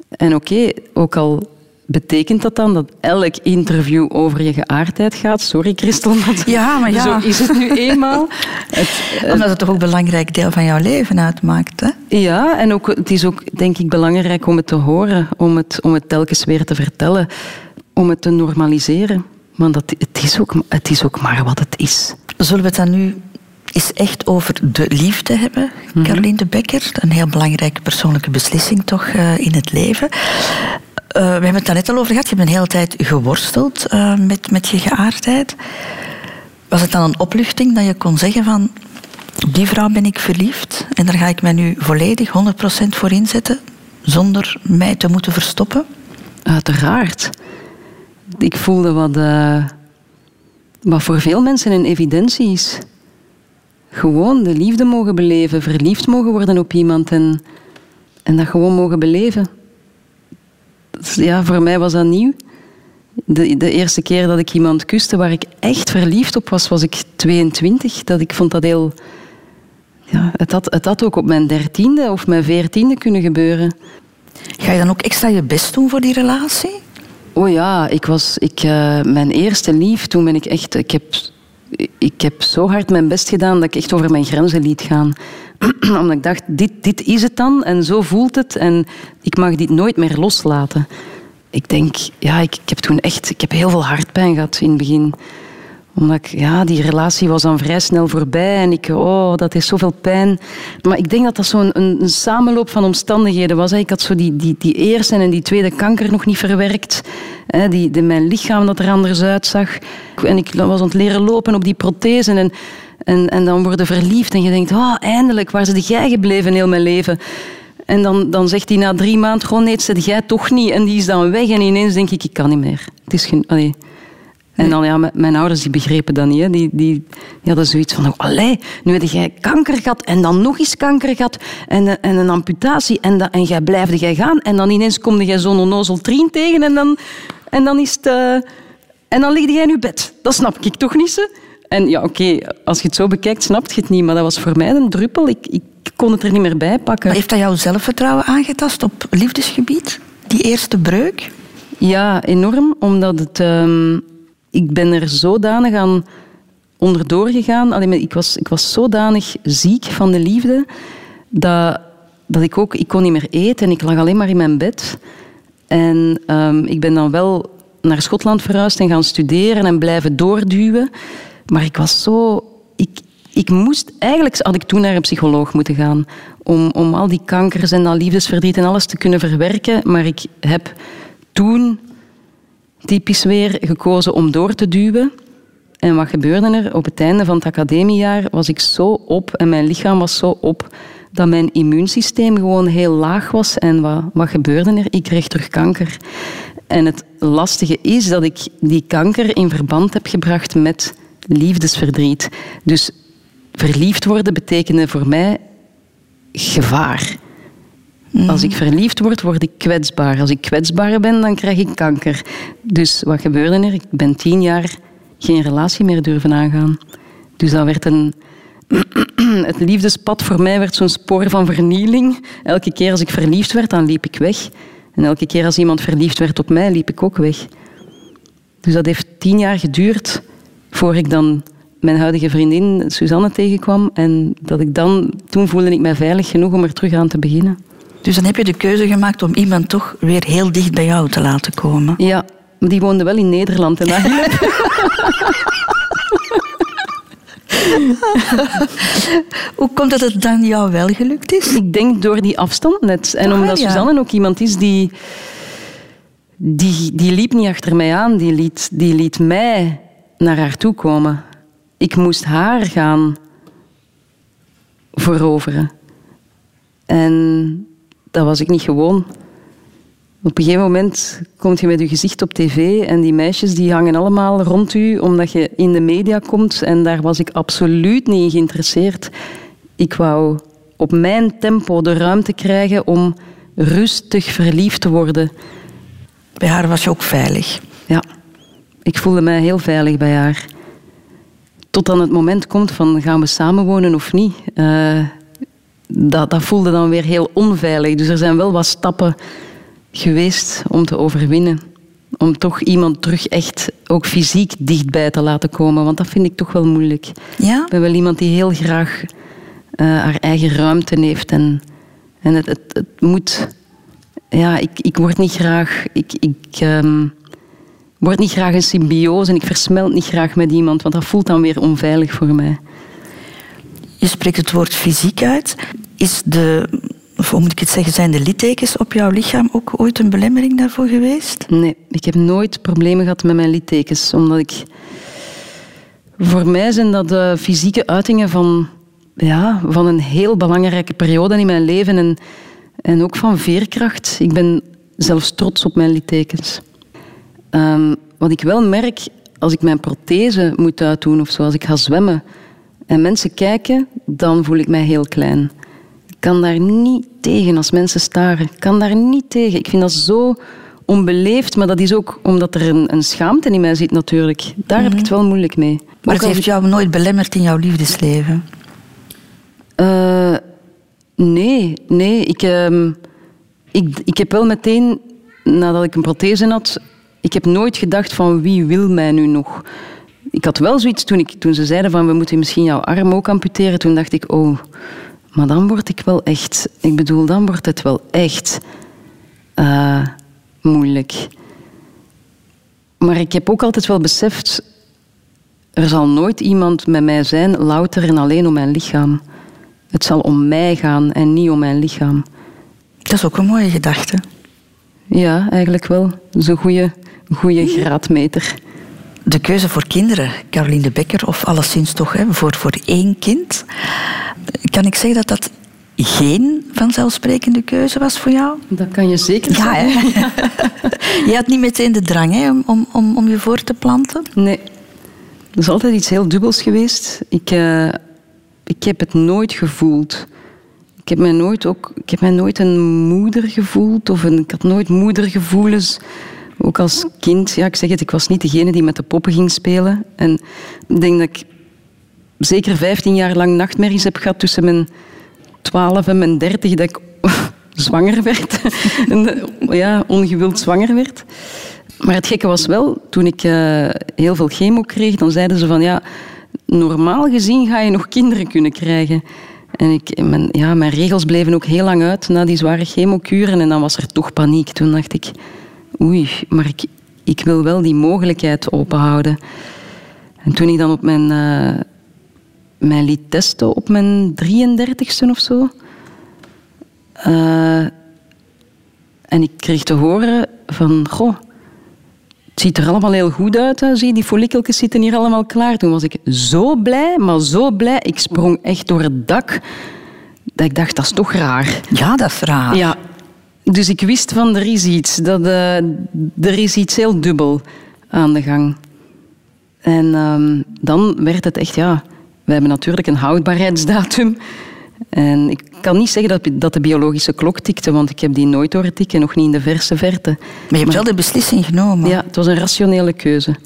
En oké, ook al betekent dat dan dat elk interview over je geaardheid gaat? Sorry, Christel, maar ja, maar ja. zo is het nu eenmaal. Het, Omdat het toch ook een belangrijk deel van jouw leven uitmaakt, hè? Ja, en ook, het is ook, denk ik, belangrijk om het te horen, om het, om het telkens weer te vertellen, om het te normaliseren. Want dat, het, is ook, het is ook maar wat het is. Zullen we het dan nu is echt over de liefde hebben, mhm. Caroline de Becker. Een heel belangrijke persoonlijke beslissing toch uh, in het leven. Uh, we hebben het daar net al over gehad. Je hebt een hele tijd geworsteld uh, met, met je geaardheid. Was het dan een opluchting dat je kon zeggen van... Op die vrouw ben ik verliefd en daar ga ik mij nu volledig 100% voor inzetten, zonder mij te moeten verstoppen? Uiteraard. Ik voelde wat, uh, wat voor veel mensen een evidentie is. Gewoon de liefde mogen beleven, verliefd mogen worden op iemand en, en dat gewoon mogen beleven ja, voor mij was dat nieuw. De, de eerste keer dat ik iemand kuste waar ik echt verliefd op was, was ik 22. Dat ik vond dat heel... Ja, het, had, het had ook op mijn dertiende of mijn veertiende kunnen gebeuren. Ga je dan ook extra je best doen voor die relatie? Oh ja, ik was, ik, uh, mijn eerste lief, toen ben ik echt... Ik heb, ik heb zo hard mijn best gedaan dat ik echt over mijn grenzen liet gaan. Omdat ik dacht, dit, dit is het dan en zo voelt het en ik mag dit nooit meer loslaten. Ik denk, ja, ik, ik heb toen echt ik heb heel veel hartpijn gehad in het begin omdat ik, ja, die relatie was dan vrij snel voorbij en ik, oh, dat is zoveel pijn. Maar ik denk dat dat zo'n een, een, samenloop van omstandigheden was. Ik had zo die, die, die eerste en die tweede kanker nog niet verwerkt. Die, de, mijn lichaam dat er anders uitzag. En ik was aan het leren lopen op die prothesen en en, en dan worden verliefd en je denkt, oh, eindelijk, waar zit jij gebleven heel mijn leven? En dan, dan zegt hij na drie maanden gewoon, nee, zit jij toch niet. En die is dan weg en ineens denk ik, ik kan niet meer. Het is geen... En dan, ja, mijn ouders die begrepen dat niet. Hè. Die, die, die hadden zoiets van, allee, nu heb jij kanker gehad en dan nog eens kanker gehad en, eh, en een amputatie en, dat, en jij blijfde jij gaan en dan ineens komde jij zo'n onnozel trien tegen en dan, en dan is het... Uh, en dan lig jij in je bed. Dat snap ik toch niet, ze? En ja, oké, als je het zo bekijkt, snap je het niet. Maar dat was voor mij een druppel. Ik, ik kon het er niet meer bij pakken. Maar heeft dat jouw zelfvertrouwen aangetast op liefdesgebied? Die eerste breuk? Ja, enorm. Omdat het, ehm, ik ben er zodanig aan onderdoor gegaan. Allee, maar ik, was, ik was zodanig ziek van de liefde dat, dat ik ook... Ik kon niet meer eten en ik lag alleen maar in mijn bed. En ehm, ik ben dan wel naar Schotland verhuisd en gaan studeren en blijven doorduwen. Maar ik was zo... Ik, ik moest... Eigenlijk had ik toen naar een psycholoog moeten gaan. Om, om al die kankers en dat liefdesverdriet en alles te kunnen verwerken. Maar ik heb toen typisch weer gekozen om door te duwen. En wat gebeurde er? Op het einde van het academiejaar was ik zo op en mijn lichaam was zo op dat mijn immuunsysteem gewoon heel laag was. En wat, wat gebeurde er? Ik kreeg terug kanker. En het lastige is dat ik die kanker in verband heb gebracht met liefdesverdriet. Dus verliefd worden betekende voor mij gevaar. Als ik verliefd word, word ik kwetsbaar. Als ik kwetsbaar ben, dan krijg ik kanker. Dus wat gebeurde er? Ik ben tien jaar geen relatie meer durven aangaan. Dus dat werd een... Het liefdespad voor mij werd zo'n spoor van vernieling. Elke keer als ik verliefd werd, dan liep ik weg. En elke keer als iemand verliefd werd op mij, liep ik ook weg. Dus dat heeft tien jaar geduurd voor ik dan mijn huidige vriendin Suzanne tegenkwam. En dat ik dan, toen voelde ik mij veilig genoeg om er terug aan te beginnen. Dus dan heb je de keuze gemaakt om iemand toch weer heel dicht bij jou te laten komen. Ja, maar die woonde wel in Nederland. En dat hielp. Hoe komt het dat het dan jou wel gelukt is? Ik denk door die afstand net. En Ah, omdat ja. Suzanne ook iemand is die, die... Die liep niet achter mij aan. Die liet, die liet mij naar haar toe komen. Ik moest haar gaan veroveren. En dat was ik niet gewoon. Op een gegeven moment kom je met je gezicht op tv en die meisjes die hangen allemaal rond u omdat je in de media komt en daar was ik absoluut niet in geïnteresseerd. Ik wou op mijn tempo de ruimte krijgen om rustig verliefd te worden. Bij haar was je ook veilig. Ja, ik voelde mij heel veilig bij haar. Tot dan het moment komt van gaan we samenwonen of niet. Eh, dat, dat voelde dan weer heel onveilig. Dus er zijn wel wat stappen geweest om te overwinnen. Om toch iemand terug echt ook fysiek dichtbij te laten komen. Want dat vind ik toch wel moeilijk. Ja? Ik ben wel iemand die heel graag eh, haar eigen ruimte heeft. En, en het, het, het moet... Ja, ik, ik word niet graag... Ik, ik ehm, word niet graag een symbiose en ik versmelt niet graag met iemand. Want dat voelt dan weer onveilig voor mij. Je spreekt het woord fysiek uit. Is de, of hoe moet ik het zeggen, zijn de littekens op jouw lichaam ook ooit een belemmering daarvoor geweest? Nee, ik heb nooit problemen gehad met mijn littekens. Omdat ik... Voor mij zijn dat de fysieke uitingen van, ja, van een heel belangrijke periode in mijn leven. En, en ook van veerkracht. Ik ben zelfs trots op mijn littekens. Ehm, wat ik wel merk, als ik mijn prothese moet uitdoen of zo, als ik ga zwemmen en mensen kijken, dan voel ik mij heel klein. Ik kan daar niet tegen als mensen staren. Ik kan daar niet tegen. Ik vind dat zo onbeleefd, maar dat is ook omdat er een, een schaamte in mij zit natuurlijk. Daar heb ik het wel moeilijk mee. Maar Ook het heeft jou nooit belemmerd in jouw liefdesleven? Eh, nee, nee. Ik, ehm, ik, ik heb wel meteen, nadat ik een prothese had, ik heb nooit gedacht van wie wil mij nu nog. Ik had wel zoiets toen, ik, toen ze zeiden van we moeten misschien jouw arm ook amputeren. Toen dacht ik, oh, maar dan word ik wel echt... Ik bedoel, dan wordt het wel echt eh, moeilijk. Maar ik heb ook altijd wel beseft, er zal nooit iemand met mij zijn, louter en alleen om mijn lichaam. Het zal om mij gaan en niet om mijn lichaam. Dat is ook een mooie gedachte. Ja, eigenlijk wel. Dat is een goede, goede graadmeter. De keuze voor kinderen, Caroline de Becker, of alleszins toch hè, voor, voor één kind. Kan ik zeggen dat dat geen vanzelfsprekende keuze was voor jou? Dat kan je zeker Ja, hè? je had niet meteen de drang hè, om, om, om, om je voor te planten? Nee. Dat is altijd iets heel dubbels geweest. Ik, eh, ik heb het nooit gevoeld. Ik heb, mij nooit ook, ik heb mij nooit een moeder gevoeld. Of een, ik had nooit moedergevoelens. Ook als kind, ja, ik zeg het, ik was niet degene die met de poppen ging spelen. En ik denk dat ik zeker 15 jaar lang nachtmerries heb gehad tussen mijn 12 en mijn 30 dat ik zwanger werd. En, ja, ongewild zwanger werd. Maar het gekke was wel, toen ik eh, heel veel chemo kreeg, dan zeiden ze van ja, normaal gezien ga je nog kinderen kunnen krijgen. En ik, mijn, ja, mijn regels bleven ook heel lang uit na die zware chemokuren en dan was er toch paniek. Toen dacht ik, oei, maar ik, ik wil wel die mogelijkheid openhouden. En toen ik dan op mijn, eh, mijn liet testen op mijn 33ste of zo. eh, en ik kreeg te horen van, goh, het ziet er allemaal heel goed uit. Hè. Zie die follikeltjes zitten hier allemaal klaar. Toen was ik zo blij, maar zo blij. Ik sprong echt door het dak. Dat ik dacht, dat is toch raar. Ja, dat is raar. Ja. Dus ik wist van, er is iets. Dat, eh, er is iets heel dubbel aan de gang. En ehm, dan werd het echt, ja... We hebben natuurlijk een houdbaarheidsdatum. En ik kan niet zeggen dat, dat de biologische klok tikte, want ik heb die nooit horen tikken, nog niet in de verse verte. Maar je hebt wel de beslissing genomen. Ja, het was een rationele keuze.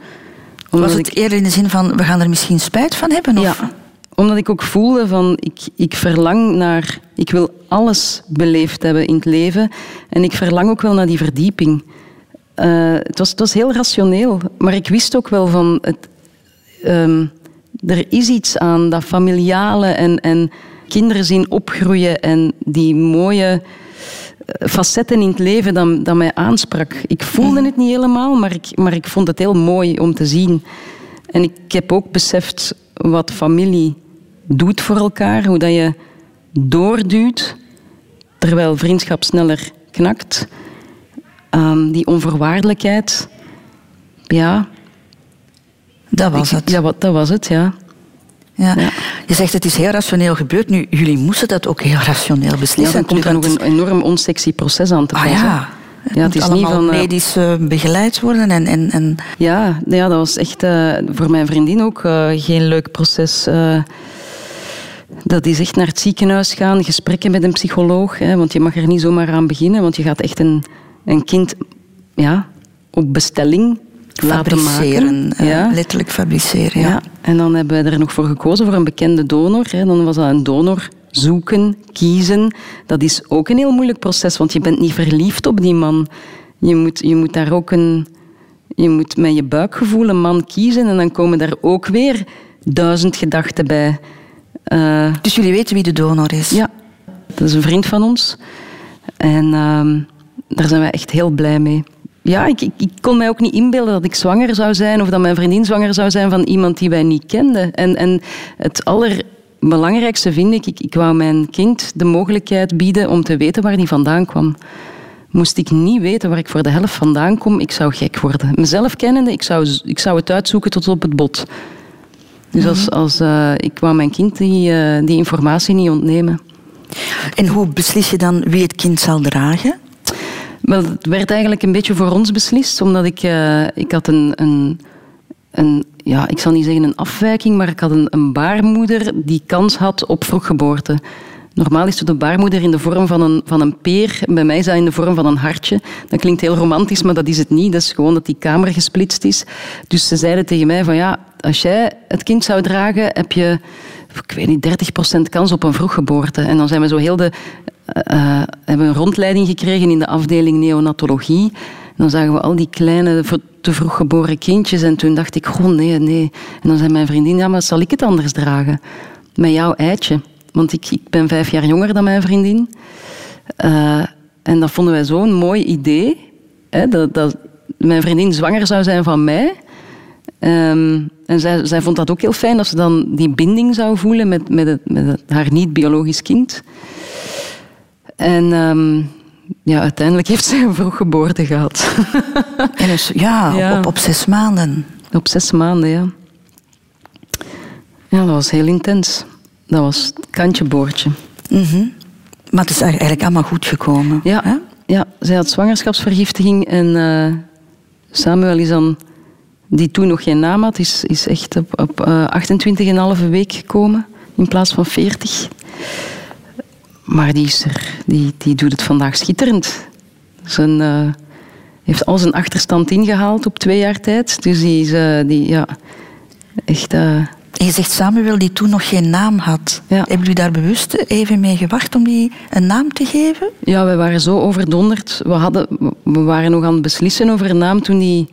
Omdat Was het ik, eerder in de zin van, we gaan er misschien spijt van hebben? Of? ja, omdat ik ook voelde van, ik, ik verlang naar... Ik wil alles beleefd hebben in het leven. En ik verlang ook wel naar die verdieping. Eh, het, was, het was heel rationeel. Maar ik wist ook wel van... Het, ehm, er is iets aan dat familiale en, en kinderen zien opgroeien en die mooie eh, facetten in het leven dat, dat mij aansprak. Ik voelde het niet helemaal, maar ik, maar ik vond het heel mooi om te zien. En ik heb ook beseft wat familie doet voor elkaar, hoe dat je doorduwt terwijl vriendschap sneller knakt. Ehm, die onvoorwaardelijkheid, ja. Dat was het. Ja, wat, dat was het, ja. Ja. Ja. Je zegt het is heel rationeel gebeurd. Nu, jullie moesten dat ook heel rationeel Ja, beslissen. dan komt er nog een enorm onsexy proces aan te Ah pas. hè. ja. Het Ja, het moet is niet allemaal van... eh, medisch eh, begeleid worden. En, en, en Ja, ja, dat was echt eh, voor mijn vriendin ook geen leuk proces. Dat is echt naar het ziekenhuis gaan, gesprekken met een psycholoog. Hè, want je mag er niet zomaar aan beginnen, want je gaat echt een, een kind ja, op bestelling laten maken. eh, ja. letterlijk fabriceren, ja. Ja. En dan hebben we er nog voor gekozen voor een bekende donor. Hè. Dan was dat een donor zoeken, kiezen. Dat is ook een heel moeilijk proces, want je bent niet verliefd op die man. Je moet, je moet daar ook een... Je moet met je buikgevoel een man kiezen en dan komen daar ook weer duizend gedachten bij. Eh, Dus jullie weten wie de donor is? ja, dat is een vriend van ons. En ehm, daar zijn wij echt heel blij mee. Ja, ik, ik, ik kon mij ook niet inbeelden dat ik zwanger zou zijn of dat mijn vriendin zwanger zou zijn van iemand die wij niet kenden. En, en het allerbelangrijkste vind ik, ik, ik wou mijn kind de mogelijkheid bieden om te weten waar die vandaan kwam. Moest ik niet weten waar ik voor de helft vandaan kom, ik zou gek worden. Mezelf kennende, ik zou, ik zou het uitzoeken tot op het bot. Dus als, als, eh, ik wou mijn kind die, eh, die informatie niet ontnemen. En hoe beslis je dan wie het kind zal dragen? Wel, het werd eigenlijk een beetje voor ons beslist, omdat ik, eh, ik had een, een, een, ja, ik zal niet zeggen een afwijking, maar ik had een, een baarmoeder die kans had op vroeggeboorte. Normaal is het de baarmoeder in de vorm van een, van een peer. Bij mij dat in de vorm van een hartje. Dat klinkt heel romantisch, maar dat is het niet. Dat is gewoon dat die kamer gesplitst is. Dus ze zeiden tegen mij van ja, als jij het kind zou dragen, heb je ik weet niet, 30% kans op een vroeggeboorte. En dan zijn we zo heel de, eh, eh, hebben een rondleiding gekregen in de afdeling neonatologie. En dan zagen we al die kleine, te vroeg geboren kindjes. En toen dacht ik, goh, nee, nee. En dan zei mijn vriendin, ja, maar zal ik het anders dragen? Met jouw eitje. Want ik, ik ben vijf jaar jonger dan mijn vriendin. Eh, en dat vonden wij zo'n mooi idee. Hè, dat, dat mijn vriendin zwanger zou zijn van mij. Ehm, en zij, zij vond dat ook heel fijn, dat ze dan die binding zou voelen met, met, het, met het- haar niet-biologisch kind. En ehm, ja, uiteindelijk heeft zij een vroeggeboorte gehad. En dus, ja, Ja. Op, op zes maanden. Op zes maanden, ja. Ja, dat was heel intens. Dat was het kantje boordje. Mhm. Maar het is eigenlijk allemaal goed gekomen. Ja, hè? ja zij had zwangerschapsvergiftiging en eh, Samuel is dan, die toen nog geen naam had, is, is echt op, op eh 28,5 week gekomen in plaats van 40. Maar die, is er, die, die doet het vandaag schitterend. Zijn, eh, heeft al zijn achterstand ingehaald op twee jaar tijd. Dus die is die, ja, echt... En je zegt Samuel die toen nog geen naam had. Ja. Hebben jullie daar bewust even mee gewacht om die een naam te geven? Ja, we waren zo overdonderd. We, hadden, we waren nog aan het beslissen over een naam toen die,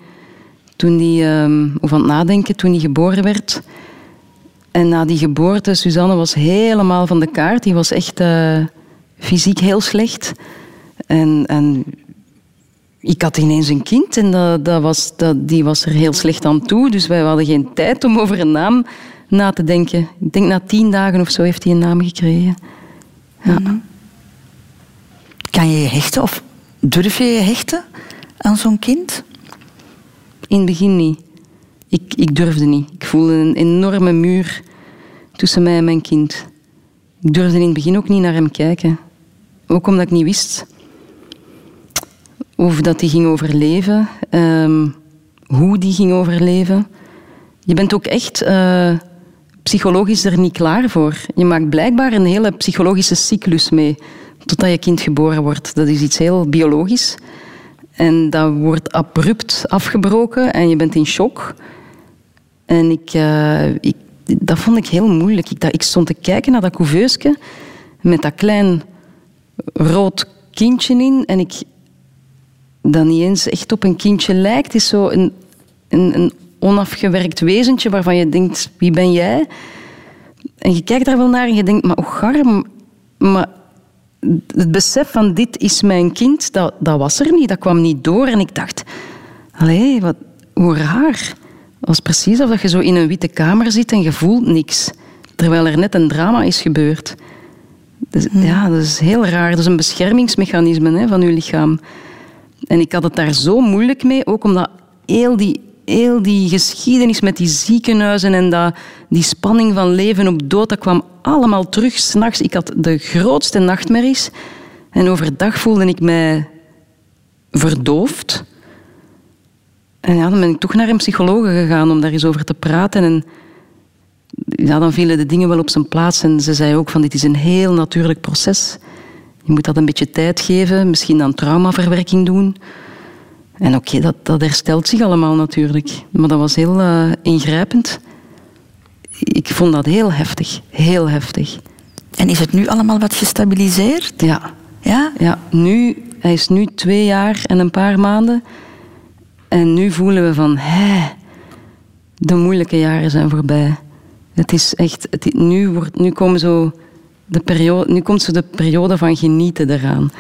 toen die ehm, of aan het nadenken toen die geboren werd. En na die geboorte, Suzanne was helemaal van de kaart. Die was echt eh, fysiek heel slecht. En, en ik had ineens een kind en dat, dat was, dat, die was er heel slecht aan toe. Dus wij hadden geen tijd om over een naam na te denken. Ik denk na tien dagen of zo heeft hij een naam gekregen. Ja. Kan je je hechten of durf je je hechten aan zo'n kind? In het begin niet. Ik, ik durfde niet. Ik voelde een enorme muur tussen mij en mijn kind. Ik durfde in het begin ook niet naar hem kijken. Ook omdat ik niet wist of dat hij ging overleven, ehm, hoe die ging overleven. Je bent ook echt eh, psychologisch er niet klaar voor. Je maakt blijkbaar een hele psychologische cyclus mee totdat je kind geboren wordt. Dat is iets heel biologisch. En dat wordt abrupt afgebroken en je bent in shock. En ik, eh, ik, dat vond ik heel moeilijk. Ik, dat, ik stond te kijken naar dat couveusje met dat klein rood kindje in. En ik, dat niet eens echt op een kindje lijkt. Is zo een, een, een onafgewerkt wezentje waarvan je denkt, wie ben jij? En je kijkt daar wel naar en je denkt, maar oh garm, maar het besef van dit is mijn kind, dat, dat was er niet, dat kwam niet door. En ik dacht, allee, wat, hoe raar. Het was precies alsof je zo in een witte kamer zit en je voelt niks. Terwijl er net een drama is gebeurd. Dus, Ja, dat is heel raar. Dat is een beschermingsmechanisme hè, van je lichaam. En ik had het daar zo moeilijk mee, ook omdat heel die, heel die geschiedenis met die ziekenhuizen en dat, die spanning van leven op dood, dat kwam allemaal terug s'nachts. Ik had de grootste nachtmerries. En overdag voelde ik mij verdoofd. En ja, dan ben ik toch naar een psycholoog gegaan om daar eens over te praten. En ja, dan vielen de dingen wel op zijn plaats. En ze zei ook van dit is een heel natuurlijk proces. Je moet dat een beetje tijd geven, misschien dan traumaverwerking doen. En oké, dat, dat herstelt zich allemaal natuurlijk. Maar dat was heel eh, ingrijpend. Ik vond dat heel heftig, heel heftig. En is het nu allemaal wat gestabiliseerd? Ja, Ja? ja nu, hij is nu twee jaar en een paar maanden. En nu voelen we van, hè, de moeilijke jaren zijn voorbij. Het is echt, het, nu, wordt, nu, komen zo de periode, nu komt zo de periode van genieten eraan.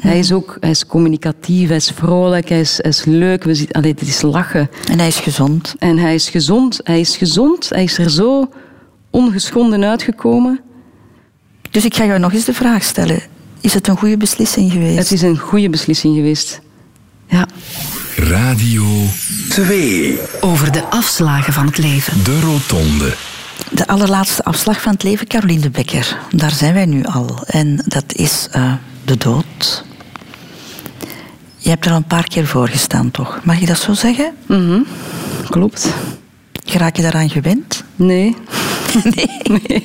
Hij is ook hij is communicatief, hij is vrolijk, hij is, hij is leuk. We zitten, allee, het is lachen. En hij is gezond. En hij is gezond, hij is gezond, hij is er zo ongeschonden uitgekomen. Dus ik ga jou nog eens de vraag stellen. Is het een goede beslissing geweest? Het is een goede beslissing geweest. Ja. Radio 2. Over de afslagen van het leven. De Rotonde. De allerlaatste afslag van het leven, Caroline de Becker. Daar zijn wij nu al. En dat is eh, de dood. Je hebt er al een paar keer voor gestaan, toch? Mag je dat zo zeggen? Mhm. Klopt. Raak je daaraan gewend? Nee. nee.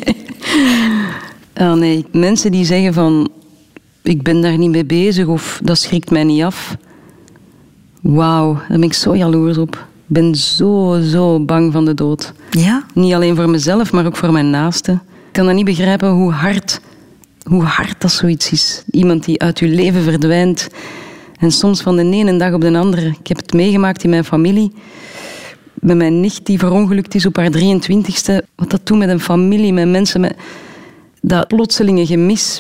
Ah, nee. Mensen die zeggen van ik ben daar niet mee bezig of dat schrikt mij niet af. Wauw, daar ben ik zo jaloers op. Ik ben zo, zo bang van de dood. Ja? Niet alleen voor mezelf, maar ook voor mijn naasten. Ik kan dat niet begrijpen hoe hard, hoe hard dat zoiets is. Iemand die uit je leven verdwijnt. En soms van de ene dag op de andere. Ik heb het meegemaakt in mijn familie. Met mijn nicht die verongelukt is op haar 23ste. Wat dat doet met een familie, met mensen, met dat plotselinge gemis.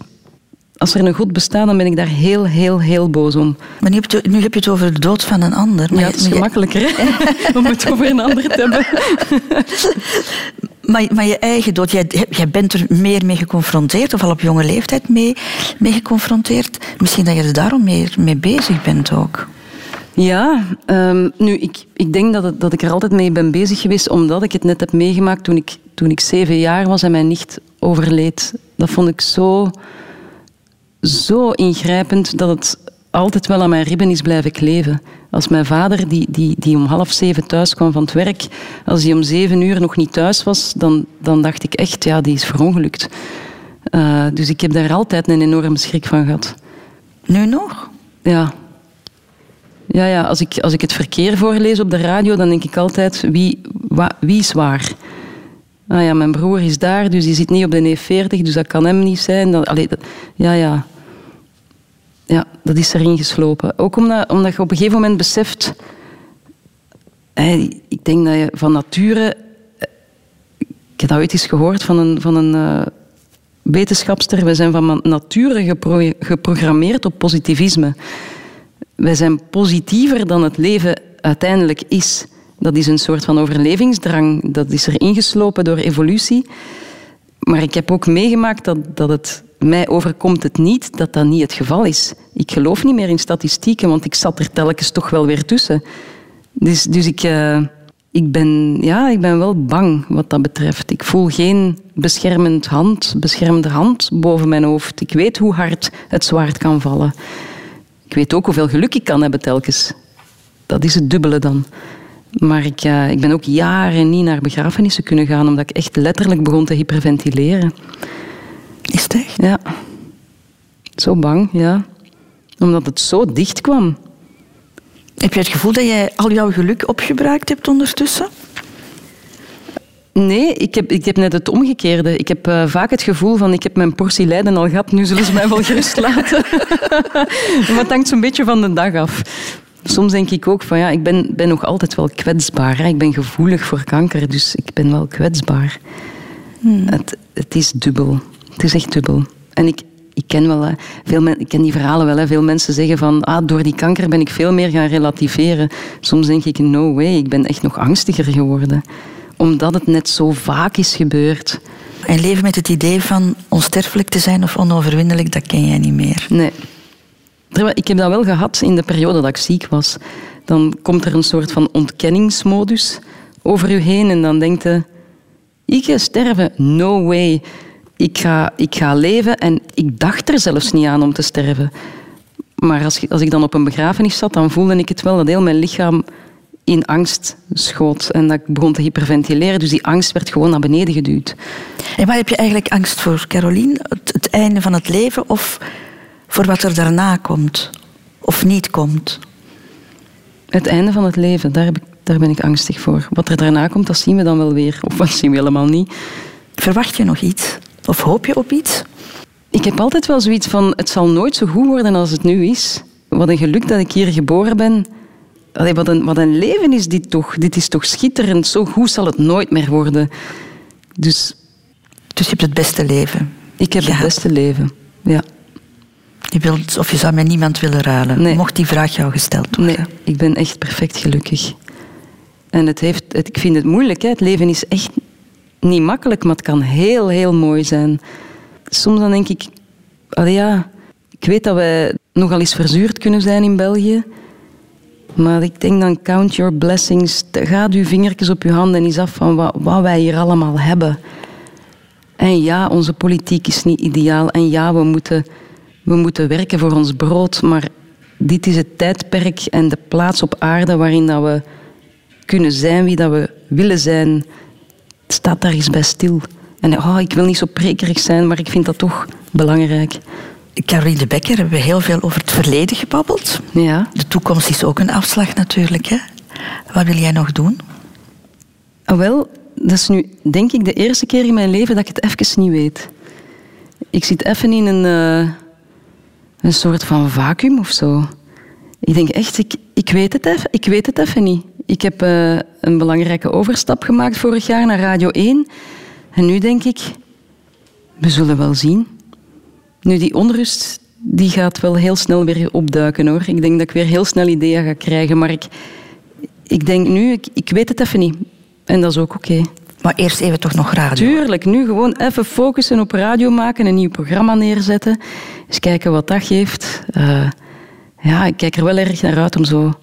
Als er een God bestaat, dan ben ik daar heel, heel, heel boos om. Maar nu heb je, nu heb je het over de dood van een ander. Maar Ja, het is je- je- gemakkelijker hè? om het over een ander te hebben. Maar, maar je eigen dood, jij, bent er meer mee geconfronteerd, of al op jonge leeftijd mee, mee geconfronteerd. Misschien dat je er daarom meer mee bezig bent ook. Ja, ehm, nu, ik, ik denk dat, dat ik er altijd mee ben bezig geweest, omdat ik het net heb meegemaakt toen ik, toen ik zeven jaar was en mijn nicht overleed. Dat vond ik zo, zo ingrijpend dat het altijd wel aan mijn ribben is blijven kleven. Als mijn vader, die, die, die om half zeven thuis kwam van het werk, als hij om zeven uur nog niet thuis was, dan, dan dacht ik echt, ja, die is verongelukt. Eh, dus ik heb daar altijd een enorme schrik van gehad. Nu nog? Ja. Ja, ja als, ik, als ik het verkeer voorlees op de radio, dan denk ik altijd, wie, wa- wie is waar? Ah ja, mijn broer is daar, dus die zit niet op de E40, dus dat kan hem niet zijn. Dat, allee, dat- ja, ja. Ja, dat is erin geslopen. Ook omdat, omdat je op een gegeven moment beseft... ik denk dat je van nature... Ik heb dat ooit eens gehoord van een, van een eh, wetenschapster. We zijn van nature gepro- geprogrammeerd op positivisme. Wij zijn positiever dan het leven uiteindelijk is. Dat is een soort van overlevingsdrang. Dat is er ingeslopen door evolutie. Maar ik heb ook meegemaakt dat, dat het mij overkomt het niet, dat dat niet het geval is. Ik geloof niet meer in statistieken, want ik zat er telkens toch wel weer tussen. Dus, dus ik, eh, ik, ben, ja, ik ben wel bang wat dat betreft. Ik voel geen beschermend hand, beschermende hand boven mijn hoofd. Ik weet hoe hard het zwaard kan vallen. Ik weet ook hoeveel geluk ik kan hebben telkens. Dat is het dubbele dan. Maar ik, eh, ik ben ook jaren niet naar begrafenissen kunnen gaan, omdat ik echt letterlijk begon te hyperventileren. Is het echt? Ja. Zo bang, ja. Omdat het zo dicht kwam. Heb je het gevoel dat jij al jouw geluk opgebruikt hebt ondertussen? Nee, ik heb, ik heb net het omgekeerde. Ik heb eh, vaak het gevoel van ik heb mijn portie lijden al gehad, nu zullen ze mij wel gerust laten. maar het hangt zo'n beetje van de dag af. Soms denk ik ook van ja, ik ben, ben nog altijd wel kwetsbaar. Hè. Ik ben gevoelig voor kanker, dus ik ben wel kwetsbaar. Het, het is dubbel. Het is echt dubbel. En ik, ik ken, wel, veel men, ik ken die verhalen wel. Hè. Veel mensen zeggen van ah, door die kanker ben ik veel meer gaan relativeren. Soms denk ik no way, ik ben echt nog angstiger geworden. Omdat het net zo vaak is gebeurd. En leven met het idee van onsterfelijk te zijn of onoverwinnelijk, dat ken jij niet meer. Nee. Ik heb dat wel gehad in de periode dat ik ziek was. Dan komt er een soort van ontkenningsmodus over u heen en dan denkt je, ik ga sterven, no way. Ik ga, ik ga leven en ik dacht er zelfs niet aan om te sterven. Maar als, als ik dan op een begrafenis zat, dan voelde ik het wel dat heel mijn lichaam in angst schoot en dat ik begon te hyperventileren. Dus die angst werd gewoon naar beneden geduwd. En waar heb je eigenlijk angst voor, Caroline? Het, het einde van het leven of voor wat er daarna komt? Of niet komt? Het einde van het leven, daar, heb ik, daar ben ik angstig voor. Wat er daarna komt, dat zien we dan wel weer. Of dat zien we helemaal niet. Verwacht je nog iets? Of hoop je op iets? Ik heb altijd wel zoiets van, het zal nooit zo goed worden als het nu is. Wat een geluk dat ik hier geboren ben. Allee, wat, een, wat een leven is dit toch. Dit is toch schitterend. Zo goed zal het nooit meer worden. Dus Dus je hebt het beste leven. ik heb het beste leven. Ja. Je wilt, of je zou met niemand willen ruilen. Nee. Mocht die vraag jou gesteld worden. Nee, ik ben echt perfect gelukkig. En het heeft, het, ik vind het moeilijk. Hè. Het leven is echt niet makkelijk, maar het kan heel, heel mooi zijn. Soms dan denk ik... allee, ja, ik weet dat wij nogal eens verzuurd kunnen zijn in België. Maar ik denk dan, count your blessings. Ga uw vingertjes op uw handen en eens af van wat, wat wij hier allemaal hebben. En ja, onze politiek is niet ideaal. En ja, we moeten, we moeten werken voor ons brood. Maar dit is het tijdperk en de plaats op aarde waarin dat we kunnen zijn wie dat we willen zijn. Staat daar eens bij stil. En oh, ik wil niet zo prekerig zijn, maar ik vind dat toch belangrijk. Caroline de Becker hebben we heel veel over het verleden gebabbeld. Ja. De toekomst is ook een afslag natuurlijk. Hè? Wat wil jij nog doen? Ah, wel, dat is nu denk ik de eerste keer in mijn leven dat ik het even niet weet. Ik zit even in een, eh, een soort van vacuüm of zo. Ik denk echt, ik, ik, weet, het even, ik weet het even niet. Ik heb eh, een belangrijke overstap gemaakt vorig jaar naar Radio 1. En nu denk ik, we zullen wel zien. Nu, die onrust die gaat wel heel snel weer opduiken hoor. Ik denk dat ik weer heel snel ideeën ga krijgen. Maar ik, ik denk nu, ik, ik weet het even niet. En dat is ook oké. Maar eerst even toch nog radio. Tuurlijk, nu gewoon even focussen op radio maken, een nieuw programma neerzetten. Eens kijken wat dat geeft. Eh, ja, ik kijk er wel erg naar uit om zo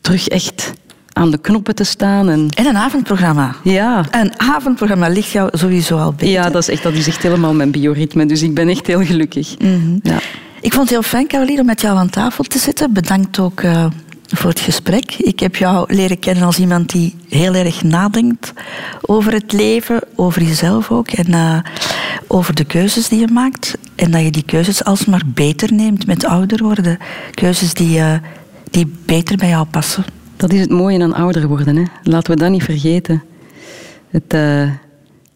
terug echt aan de knoppen te staan. En, En een avondprogramma. ja. Een avondprogramma ligt jou sowieso al beter. ja, dat is echt, dat is echt helemaal mijn bioritme. Dus ik ben echt heel gelukkig. ja. Ik vond het heel fijn, Caroline, om met jou aan tafel te zitten. Bedankt ook eh, voor het gesprek. Ik heb jou leren kennen als iemand die heel erg nadenkt over het leven, over jezelf ook en eh, over de keuzes die je maakt. En dat je die keuzes alsmaar beter neemt met ouder worden. Keuzes die, eh, die beter bij jou passen. Dat is het mooie aan ouder worden. Hè. Laten we dat niet vergeten. Het, eh,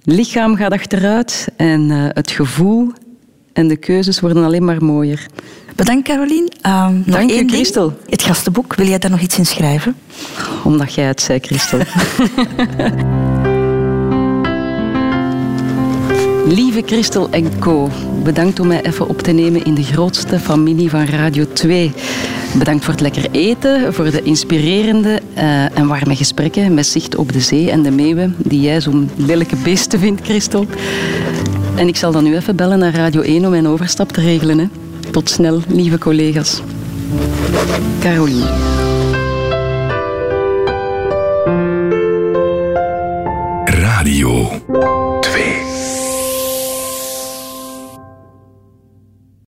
lichaam gaat achteruit en uh, het gevoel en de keuzes worden alleen maar mooier. Bedankt, Caroline. Uh, nog Dank één u, Christel. Ding. Het gastenboek, wil jij daar nog iets in schrijven? Omdat jij het zei, Christel. Lieve Christel en Co, bedankt om mij even op te nemen in de grootste familie van Radio 2. Bedankt voor het lekker eten, voor de inspirerende eh, en warme gesprekken met zicht op de zee en de meeuwen die jij zo'n lelijke beesten vindt, Christel. En ik zal dan nu even bellen naar Radio 1 om mijn overstap te regelen. Hè. Tot snel, lieve collega's. Caroline. Radio.